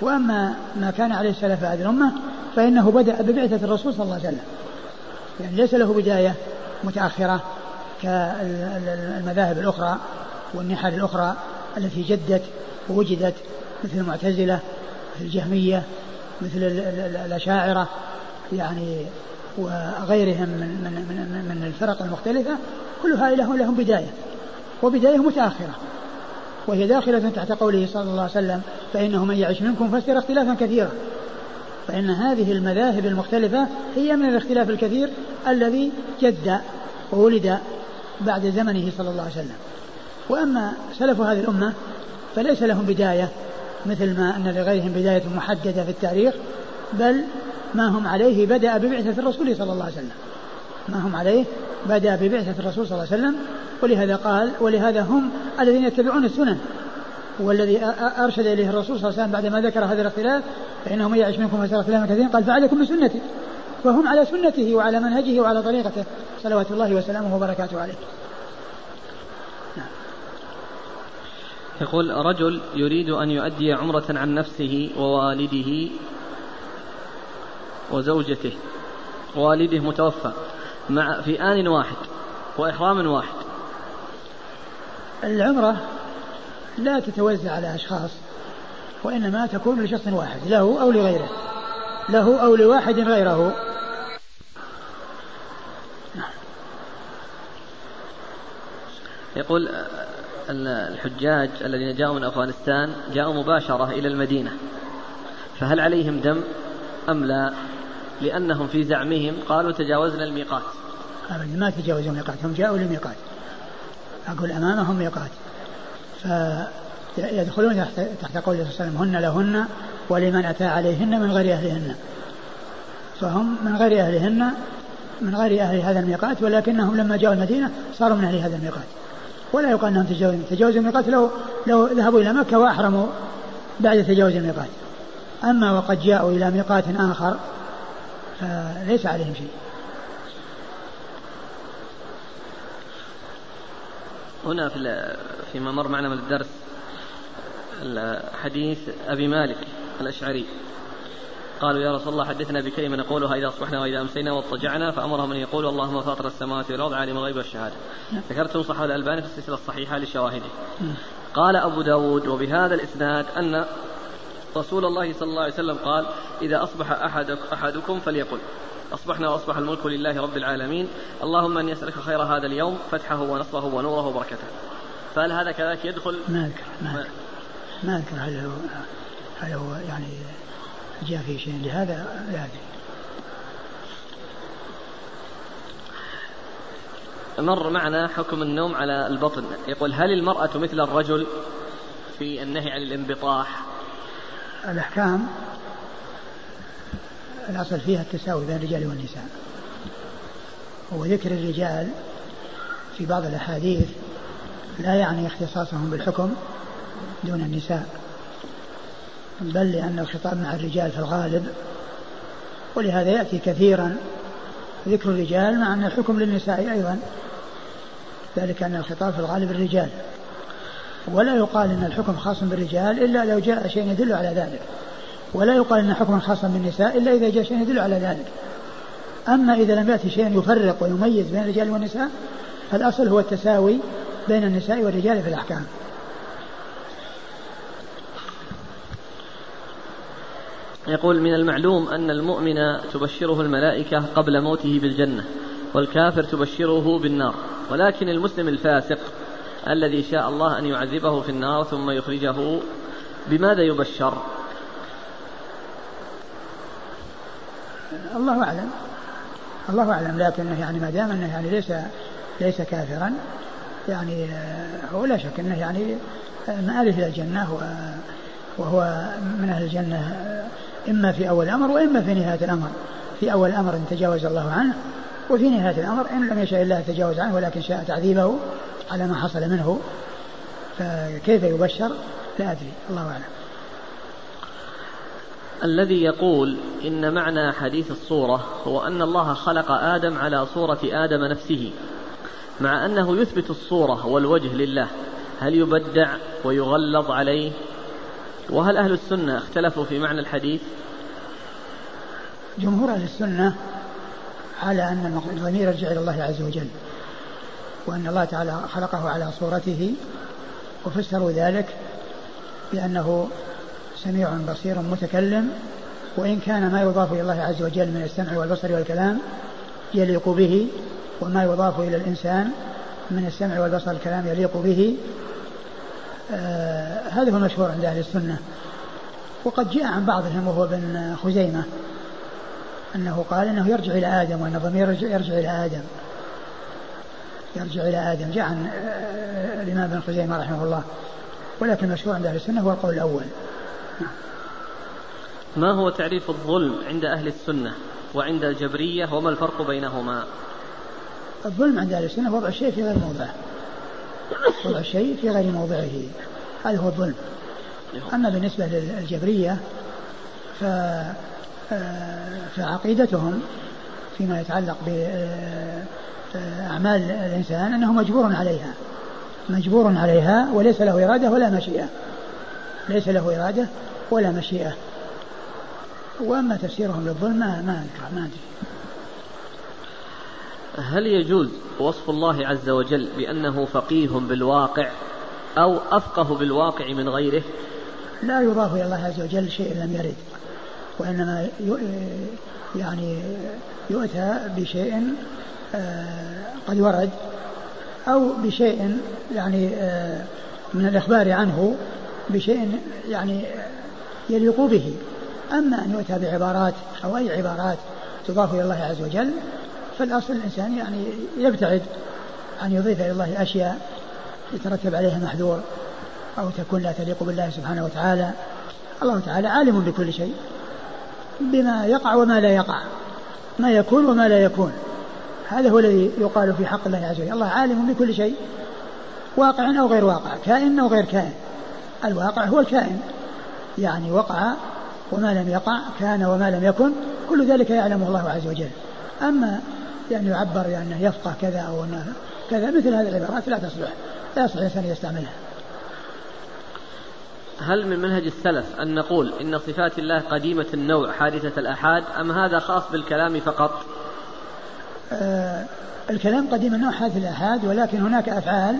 وأما ما كان عليه السلف هذه الأمة فإنه بدأ ببعثة الرسول صلى الله عليه وسلم. يعني ليس له بداية متأخرة كالمذاهب الأخرى والنحل الأخرى التي جدت ووجدت مثل المعتزلة مثل الجهمية مثل الأشاعرة يعني وغيرهم من من من, من الفرق المختلفة. كلها لهم لهم بداية وبداية متأخرة. وهي داخلة تحت قوله صلى الله عليه وسلم فإنه من يعش منكم فسير اختلافا كثيرا. فإن هذه المذاهب المختلفة هي من الاختلاف الكثير الذي جد وولد بعد زمنه صلى الله عليه وسلم. وأما سلف هذه الأمة فليس لهم بداية مثل ما أن لغيرهم بداية محددة في التاريخ بل ما هم عليه بدأ ببعثة الرسول صلى الله عليه وسلم. ما هم عليه بدأ ببعثة الرسول صلى الله عليه وسلم ولهذا قال ولهذا هم الذين يتبعون السنن. والذي أرشد إليه الرسول صلى الله عليه وسلم بعدما ذكر هذا الاختلاف فإنه من يعش منكم فسيرى اختلافا كثيرا قال فعليكم بسنتي. فهم على سنته وعلى منهجه وعلى طريقته. صلوات الله وسلامه وبركاته عليه. نعم. يقول رجل يريد أن يؤدي عمرة عن نفسه ووالده وزوجته. والده متوفى. مع في آن واحد وإحرام واحد. العمرة لا تتوزع على أشخاص وإنما تكون لشخص واحد له أو لغيره له أو لواحد غيره. يقول الحجاج الذين جاءوا من أفغانستان جاءوا مباشرة إلى المدينة فهل عليهم دم أم لا؟ لأنهم في زعمهم قالوا تجاوزنا الميقات. أبدا ما تجاوزوا الميقات هم جاءوا للميقات. أقول أمامهم ميقات. فيدخلون تحت, تحت قول صلى الله عليه وسلم هن لهن ولمن أتى عليهن من غير أهلهن. فهم من غير أهلهن من غير أهل هذا الميقات ولكنهم لما جاءوا المدينة صاروا من أهل هذا الميقات. ولا يقال أنهم تجاوزوا تجاوزوا الميقات لو لو ذهبوا إلى مكة وأحرموا بعد تجاوز الميقات. أما وقد جاءوا إلى ميقات آخر فليس عليهم شيء. هنا في فيما مر معنا من الدرس حديث أبي مالك الأشعري. قالوا يا رسول الله حدثنا بكلمة نقولها إذا أصبحنا وإذا أمسينا واضطجعنا فأمرهم أن يقولوا اللهم فاطر السماوات والأرض عالم الغيب والشهادة. ذكرت صحة الألباني في السلسلة الصحيحة لشواهده. قال أبو داود وبهذا الإسناد أن رسول الله صلى الله عليه وسلم قال إذا أصبح أحد أحدكم فليقل. أصبحنا وأصبح الملك لله رب العالمين. اللهم أني أسألك خير هذا اليوم فتحه ونصره ونوره وبركته. فهل هذا كذلك يدخل؟ ما أذكر ما أذكر. ما أذكر هل هو هل هو يعني جاء في شيء. لهذا لا أدري. مر معنا حكم النوم على البطن. يقول هل المرأة مثل الرجل في النهي عن الانبطاح؟ الأحكام الأصل فيها التساوي بين الرجال والنساء وذكر الرجال في بعض الأحاديث لا يعني اختصاصهم بالحكم دون النساء بل لأن الخطاب مع الرجال في الغالب ولهذا يأتي كثيرا ذكر الرجال مع أن الحكم للنساء أيضا ذلك أن الخطاب في الغالب الرجال. ولا يقال أن الحكم خاص بالرجال إلا لو جاء شيء يدل على ذلك. ولا يقال أن حكما خاصا بالنساء إلا إذا جاء شيء يدل على ذلك. أما إذا لم يأتي شيء يفرق ويميز بين الرجال والنساء فالأصل هو التساوي بين النساء والرجال في الأحكام. يقول من المعلوم أن المؤمن تبشره الملائكة قبل موته بالجنة والكافر تبشره بالنار ولكن المسلم الفاسق الذي شاء الله أن يعذبه في النار ثم يخرجه بماذا يبشر؟ الله أعلم. الله أعلم لكنه يعني ما دام أنه يعني ليس ليس كافرا يعني هو لا شك أنه يعني مآله إلى الجنة وهو من أهل الجنة إما في أول الأمر وإما في نهاية الأمر. في أول الأمر إن تجاوز الله عنه وفي نهاية الأمر إن لم يشاء الله تجاوز عنه ولكن شاء تعذيبه على ما حصل منه فكيف يبشر؟ لا أدري الله أعلم. الذي يقول إن معنى حديث الصورة هو أن الله خلق آدم على صورة آدم نفسه مع أنه يثبت الصورة والوجه لله. هل يبدع ويغلظ عليه؟ وهل أهل السنة اختلفوا في معنى الحديث؟ جمهور أهل السنة على أن الضمير يرجع إلى الله عز وجل. وأن الله تعالى خلقه على صورته وفسروا ذلك بأنه سميع بصير متكلم وإن كان ما يضاف إلى الله عز وجل من السمع والبصر والكلام يليق به وما يضاف إلى الإنسان من السمع والبصر والكلام يليق به آه هذا هو المشهور عند أهل السنة. وقد جاء عن بعضهم وهو ابن خزيمة أنه قال أنه يرجع إلى آدم وأن الضمير يرجع إلى آدم. يرجع إلى آدم جاء عن آه، الإمام ابن خزيمة رحمه الله. ولكن المشهور عند أهل السنة هو القول الأول. ما هو تعريف الظلم عند أهل السنة وعند الجبرية وما الفرق بينهما؟ الظلم عند أهل السنة وضع الشيء في غير موضعه. وضع الشيء في غير موضعه. هذا هو الظلم. أما بالنسبة للجبرية ف فعقيدتهم فيما يتعلق بأعمال الإنسان أنه مجبور عليها مجبور عليها وليس له إرادة ولا مشيئة ليس له إرادة ولا مشيئة. وأما تفسيرهم للظلم ما ما ما أدري. هل يجوز وصف الله عز وجل بأنه فقيه بالواقع أو أفقه بالواقع من غيره؟ لا يضاف إلى الله عز وجل شيء لم يرد وإنما يعني يؤتى بشيء قد ورد أو بشيء يعني آه، من الإخبار عنه بشيء يعني يليق به. أما أن يؤتى بعبارات أو أي عبارات تضاف إلى الله عز وجل فالأصل الإنسان يعني يبتعد أن يضيف إلى الله أشياء يترتب عليها محذور أو تكون لا تليق بالله سبحانه وتعالى. الله تعالى عالم بكل شيء بما يقع وما لا يقع ما يكون وما لا يكون. هذا هو الذي يقال في حق الله عز وجل. الله عالم بكل شيء واقع أو غير واقع كائن أو غير كائن. الواقع هو الكائن. يعني وقع وما لم يقع كان وما لم يكن كل ذلك يعلمه الله عز وجل. أما يعني يعبر يعني يفقه كذا أو كذا مثل هذه العبارات لا تصلح لا يصلح الإنسان يستعملها. هل من منهج السلف أن نقول إن صفات الله قديمة النوع حادثة الآحاد أم هذا خاص بالكلام فقط؟ الكلام قديم النوع حادث الآحاد ولكن هناك أفعال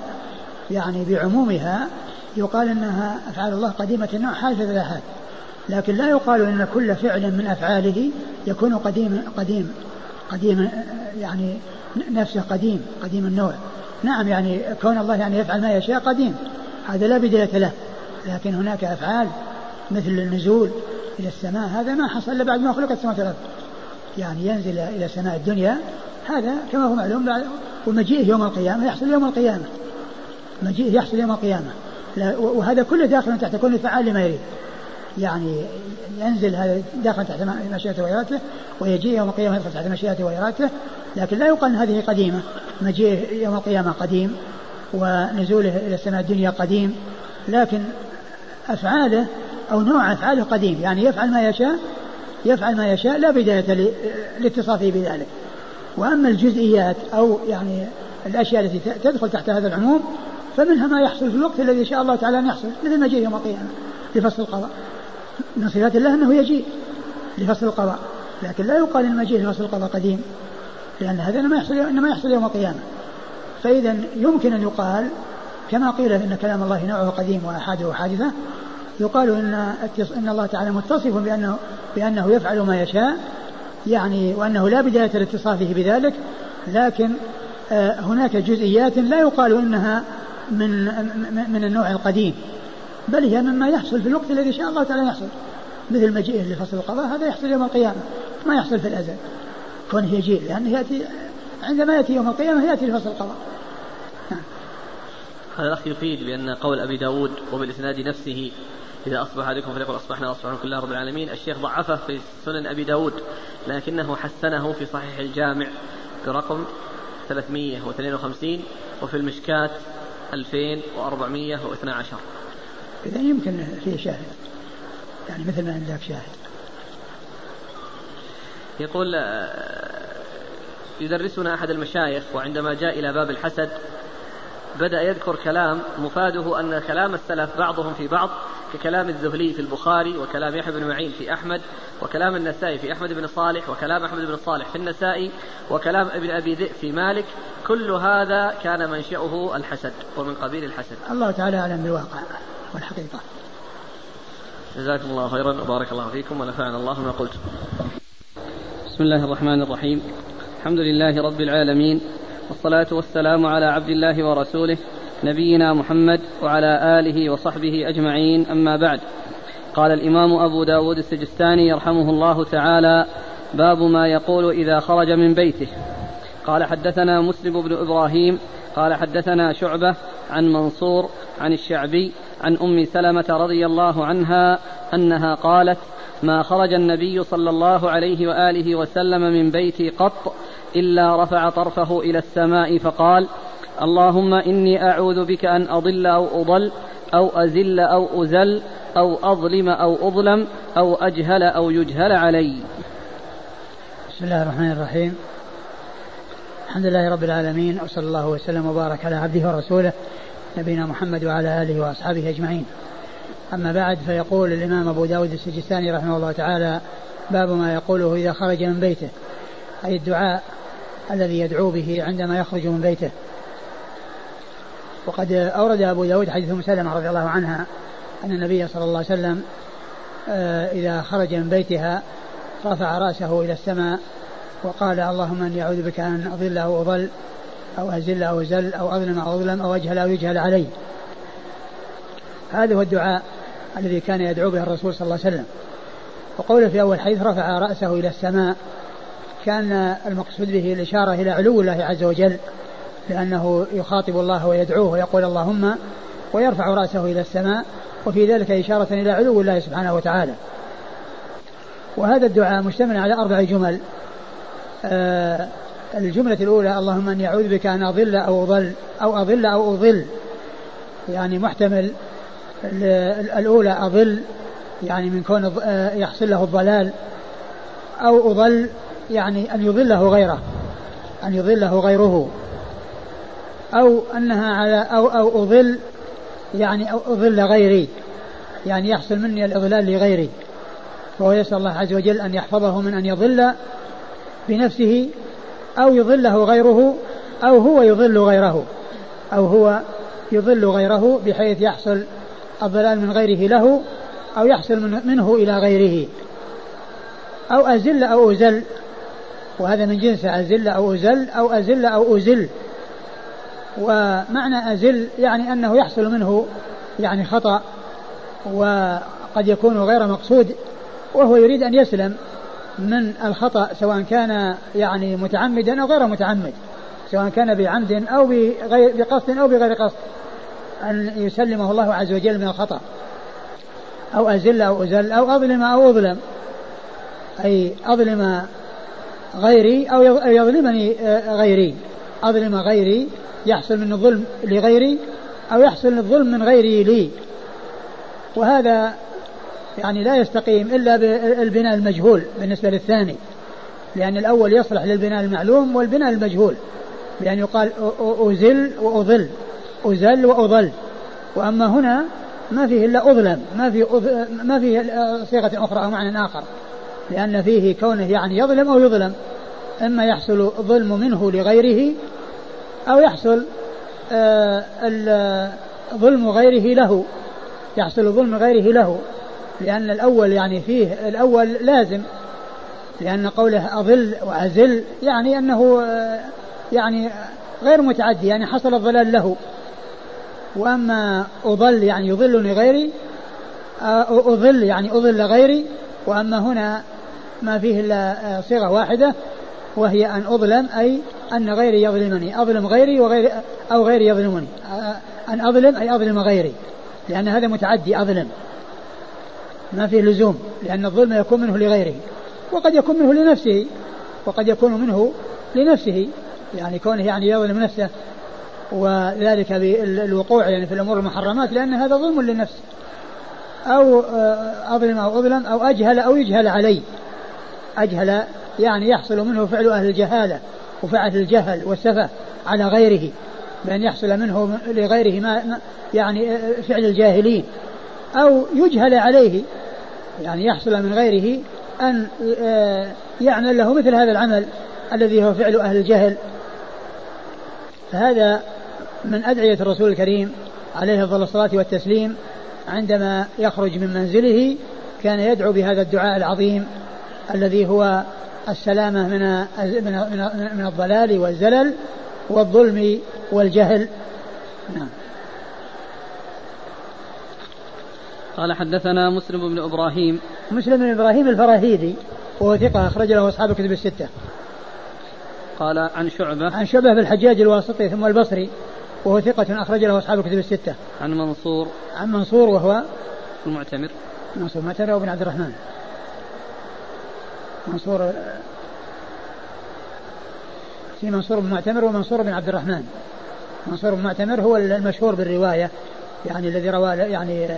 يعني بعمومها يقال أنها أفعال الله قديمة النوع حادثة الآحاد. لكن لا يقال إن كل فعل من أفعاله يكون قديم قديم قديم يعني نفسه قديم قديم النوع. نعم يعني كون الله يعني يفعل ما يشاء قديم هذا لا بداية له. لكن هناك أفعال مثل النزول إلى السماء هذا ما حصل إلا بعد ما خلقت السماوات والأرض. يعني ينزل إلى سماء الدنيا هذا كما هو معلوم ومجيئه يوم القيامة يحصل يوم القيامة. مجيئه يحصل يوم القيامة. وهذا كله داخل تحت كل فعال لما يريد. يعني ينزل هذا داخل تحت مشيئته وإرادته ويجيء يوم القيامة يدخل تحت مشيئته وإرادته لكن لا يقال أن هذه قديمة. مجيء يوم القيامة قديم ونزوله إلى السماء الدنيا قديم. لكن أفعاله أو نوع أفعاله قديم. يعني يفعل ما يشاء يفعل ما يشاء لا بداية لاتصافه بذلك. وأما الجزئيات أو يعني الأشياء التي تدخل تحت هذا العموم فمنها ما يحصل في الوقت الذي شاء الله تعالى أن يحصل مثل مجيء يوم القيامة لفصل القضاء. من صفات الله أنه يجيء لفصل القضاء لكن لا يقال إن مجيء لفصل القضاء قديم لأن هذا إنما يحصل إنما يحصل يوم القيامة. فإذا يمكن أن يقال كما قيل إن كلام الله نوعه قديم وأحاده حادثة يقال إن إن الله تعالى متصف بأنه بأنه يفعل ما يشاء يعني وأنه لا بداية لاتصافه بذلك لكن آه، هناك جزئيات لا يقال إنها من من النوع القديم بل هي مما يحصل في الوقت الذي شاء الله تعالى يحصل مثل مجيئه لفصل القضاء هذا يحصل يوم القيامة ما يحصل في الأزل كونه يجيء لأنه يأتي عندما يأتي يوم القيامة يأتي لفصل القضاء. هذا الأخ يفيد بأن قول أبي داود وبالإسناد نفسه إذا أصبح عليكم فليقل أصبحنا وأصبحنا الحمد لله رب العالمين. الشيخ ضعفه في سنن أبي داود لكنه حسنه في صحيح الجامع برقم 352 وفي المشكات 2412 إذا يمكن فيه شاهد يعني مثل ما عندك شاهد. يقول آه، يدرسنا أحد المشايخ وعندما جاء إلى باب الحسد بدأ يذكر كلام مفاده أن كلام السلف بعضهم في بعض ككلام الذهلي في البخاري وكلام يحيى بن معين في أحمد وكلام النسائي في أحمد بن صالح وكلام أحمد بن صالح في النسائي وكلام ابن أبي ذئب في مالك كل هذا كان منشأه الحسد ومن قبيل الحسد. الله تعالى أعلم بالواقع والحقيقة. جزاكم الله خيرا وبارك الله فيكم ونفعنا الله ما قلت. بسم الله الرحمن الرحيم. الحمد لله رب العالمين والصلاة والسلام على عبد الله ورسوله نبينا محمد وعلى آله وصحبه أجمعين. أما بعد قال الإمام أبو داود السجستاني يرحمه الله تعالى باب ما يقول إذا خرج من بيته. قال حدثنا مسلم بن إبراهيم قال حدثنا شعبة عن منصور عن الشعبي عن أم سلمة رضي الله عنها أنها قالت ما خرج النبي صلى الله عليه وآله وسلم من بيتي قط إلا رفع طرفه إلى السماء فقال اللهم إني أعوذ بك أن أضل أو أضل أو أزل أو أزل أو أظلم أو أظلم أو أجهل أو يجهل علي. بسم الله الرحمن الرحيم. الحمد لله رب العالمين وصلى الله وسلم وبارك على عبده ورسوله نبينا محمد وعلى آله وأصحابه أجمعين. أما بعد فيقول الإمام أبو داود السجستاني رحمه الله تعالى باب ما يقوله إذا خرج من بيته أي الدعاء الذي يدعو به عندما يخرج من بيته. وقد أورد أبو داود حديث أم سلمة رضي الله عنها أن النبي صلى الله عليه وسلم آه، إذا خرج من بيتها رفع رأسه إلى السماء وقال اللهم إني أعوذ بك أن أضل أو أضل أو أزل أو أزل أو أظلم أو أظلم أو أجهل أو يجهل علي. هذا هو الدعاء الذي كان يدعو به الرسول صلى الله عليه وسلم. وقوله في أول حديث رفع رأسه إلى السماء كان المقصود به الإشارة إلى علو الله عز وجل. لأنه يخاطب الله ويدعوه ويقول اللهم ويرفع رأسه إلى السماء وفي ذلك إشارة إلى علو الله سبحانه وتعالى. وهذا الدعاء مشتمل على أربع جمل. آه الجملة الأولى اللهم أني أعوذ بك أن أضل أو أضل أو أضل أو أضل. يعني محتمل. الأولى أضل يعني من كون آه، يحصل له الضلال. أو أضل يعني أن يضله غيره أن يضله غيره. أو أنها على أو أو أضل يعني أو أضل غيري. يعني يحصل مني الإضلال لغيري. فهو يسأل الله عز وجل أن يحفظه من أن يضل بنفسه أو يضله غيره أو هو يضل غيره. أو هو يضل غيره بحيث يحصل الضلال من غيره له أو يحصل منه إلى غيره. أو أزل أو أزل. وهذا من جنس أزل أو أزل أو أزل أو أزل. ومعنى أزل يعني أنه يحصل منه يعني خطأ وقد يكون غير مقصود وهو يريد أن يسلم من الخطأ سواء كان يعني متعمدا أو غير متعمد سواء كان بعمد أو بغير بقصد أو بغير قصد أن يسلمه الله عز وجل من الخطأ. أو أزل أو أزل أو أظلم أو أظلم. أي أظلم غيري أو يظلمني آه، غيري. أظلم غيري يحصل من الظلم لغيري أو يحصل الظلم من غيري لي. وهذا يعني لا يستقيم إلا بالبناء المجهول بالنسبة للثاني. لأن الأول يصلح للبناء المعلوم والبناء المجهول. بأن يقال أزل وأضل أزل وأضل وأما هنا ما فيه إلا أظلم ما فيه ما فيه صيغة أخرى أو معنى آخر. لأن فيه كونه يعني يظلم أو يظلم. إما يحصل الظلم منه لغيره أو يحصل آه، ظلم غيره له يحصل ظلم غيره له لأن الأول يعني فيه الأول لازم لأن قوله أضل وأزل يعني أنه آه، يعني غير متعدي يعني حصل الضلال له. وأما أضل يعني يضلني غيري آه، أضل يعني أضل غيري وأما هنا ما فيه إلا صيغة واحدة وهي أن أظلم أي أن غيري يظلمني. أظلم غيري وغيري أو غيري يظلمني. أن أظلم أي أظلم غيري. لأن هذا متعدي أظلم. ما فيه لزوم لأن الظلم يكون منه لغيره. وقد يكون منه لنفسه. وقد يكون منه لنفسه. يعني كونه يعني يظلم نفسه. وذلك بالوقوع يعني في الأمور المحرمات لأن هذا ظلم للنفس. أو أظلم أو أظلم أو أجهل أو يجهل علي. أجهل يعني يحصل منه فعل أهل الجهالة وفعل الجهل والسفة على غيره بأن يحصل منه لغيره ما يعني فعل الجاهلين. أو يجهل عليه يعني يحصل من غيره أن آه، يعمل له مثل هذا العمل الذي هو فعل أهل الجهل. فهذا من أدعية الرسول الكريم عليه أفضل الصلاة والتسليم عندما يخرج من منزله كان يدعو بهذا الدعاء العظيم الذي هو السلامة من من من الضلال والزلل والظلم والجهل نعم قال حدثنا مسلم بن إبراهيم مسلم بن إبراهيم الفراهيدي وهو ثقة أخرج له أصحاب الكتب الستة. قال عن شعبة عن شعبة بالحجاج الواسطي ثم البصري وهو ثقة أخرج له أصحاب الكتب الستة. عن منصور عن منصور وهو المعتمر منصور المعتمر بن عبد الرحمن. منصور في منصور بن معتمر ومنصور بن عبد الرحمن. منصور بن معتمر هو المشهور بالرواية يعني الذي روى يعني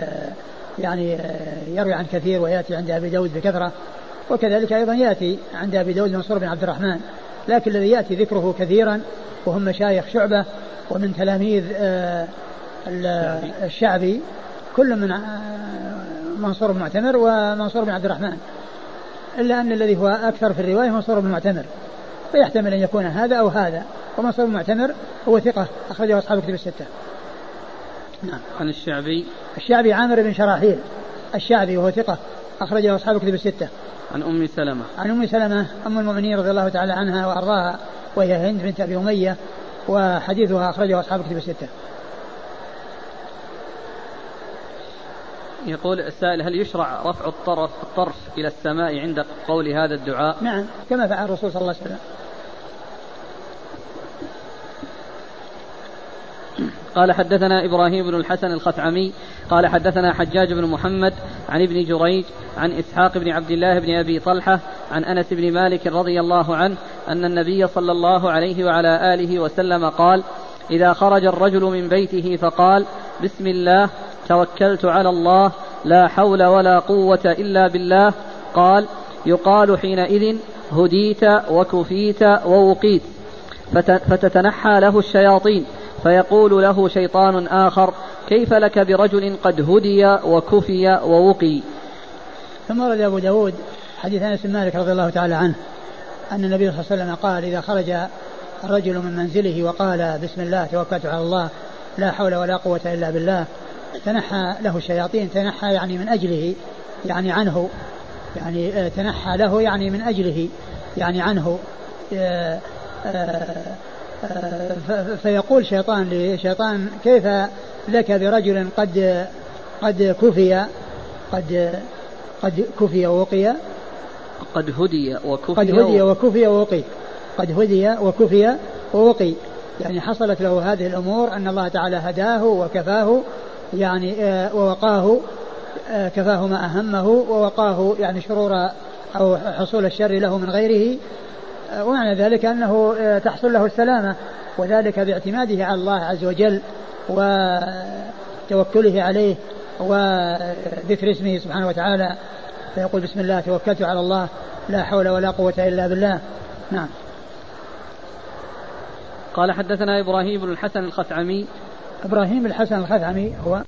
يعني يروي عن كثير ويأتي عند أبي داود بكثرة. وكذلك أيضا يأتي عند أبي داود منصور بن عبد الرحمن. لكن الذي يأتي ذكره كثيرا وهم مشايخ شعبة ومن تلاميذ آه، الشعبي كل من آه، منصور بن معتمر ومنصور بن عبد الرحمن. إلا أن الذي هو أكثر في الرواية منصور بن معتمر. فيحتمل أن يكون هذا أو هذا. ومنصور بن معتمر هو ثقة أخرجه أصحاب الكتب الستة. نعم. عن الشعبي. الشعبي عامر بن شراحيل. الشعبي وهو ثقة أخرج له أصحاب الكتب الستة. عن أم سلمة. عن أم سلمة أم المؤمنين رضي الله تعالى عنها وأرضاها وهي هند بنت أبي أمية وحديثها أخرجه أصحاب الكتب الستة. يقول السائل هل يشرع رفع الطرف الطرف إلى السماء عند قول هذا الدعاء؟ نعم كما فعل الرسول صلى الله عليه وسلم قال حدثنا إبراهيم بن الحسن الخثعمي قال حدثنا حجاج بن محمد عن ابن جريج عن إسحاق بن عبد الله بن أبي طلحة عن أنس بن مالك رضي الله عنه أن النبي صلى الله عليه وعلى آله وسلم قال إذا خرج الرجل من بيته فقال بسم الله توكلت على الله لا حول ولا قوة إلا بالله قال يقال حينئذ هديت وكفيت ووقيت فتتنحى له الشياطين فيقول له شيطان آخر كيف لك برجل قد هدي وكفي ووقي ثم ورد أبو داود حديث أنس بن مالك رضي الله تعالى عنه أن النبي صلى الله عليه وسلم قال إذا خرج الرجل من منزله وقال بسم الله توكلت على الله لا حول ولا قوة إلا بالله تنحى له الشياطين تنحى يعني من أجله يعني عنه يعني آه، تنحى له يعني من أجله يعني عنه آه، آه، فيقول شيطان لشيطان كيف لك برجل قد قد كفي قد قد كفي ووقي؟ قد هدي وكفي قد هدي وكفي ووقي. قد هدي وكفي ووقي. يعني حصلت له هذه الأمور أن الله تعالى هداه وكفاه يعني آه، ووقاه آه، كفاه ما أهمه ووقاه يعني شرور أو حصول الشر له من غيره ومعنى ذلك أنه آه، تحصل له السلامة وذلك باعتماده على الله عز وجل وتوكله عليه وذكر اسمه سبحانه وتعالى فيقول بسم الله توكلت على الله لا حول ولا قوة إلا بالله. نعم. قال حدثنا إبراهيم بن الحسن الخثعمي إبراهيم الحسن الخثعمي هو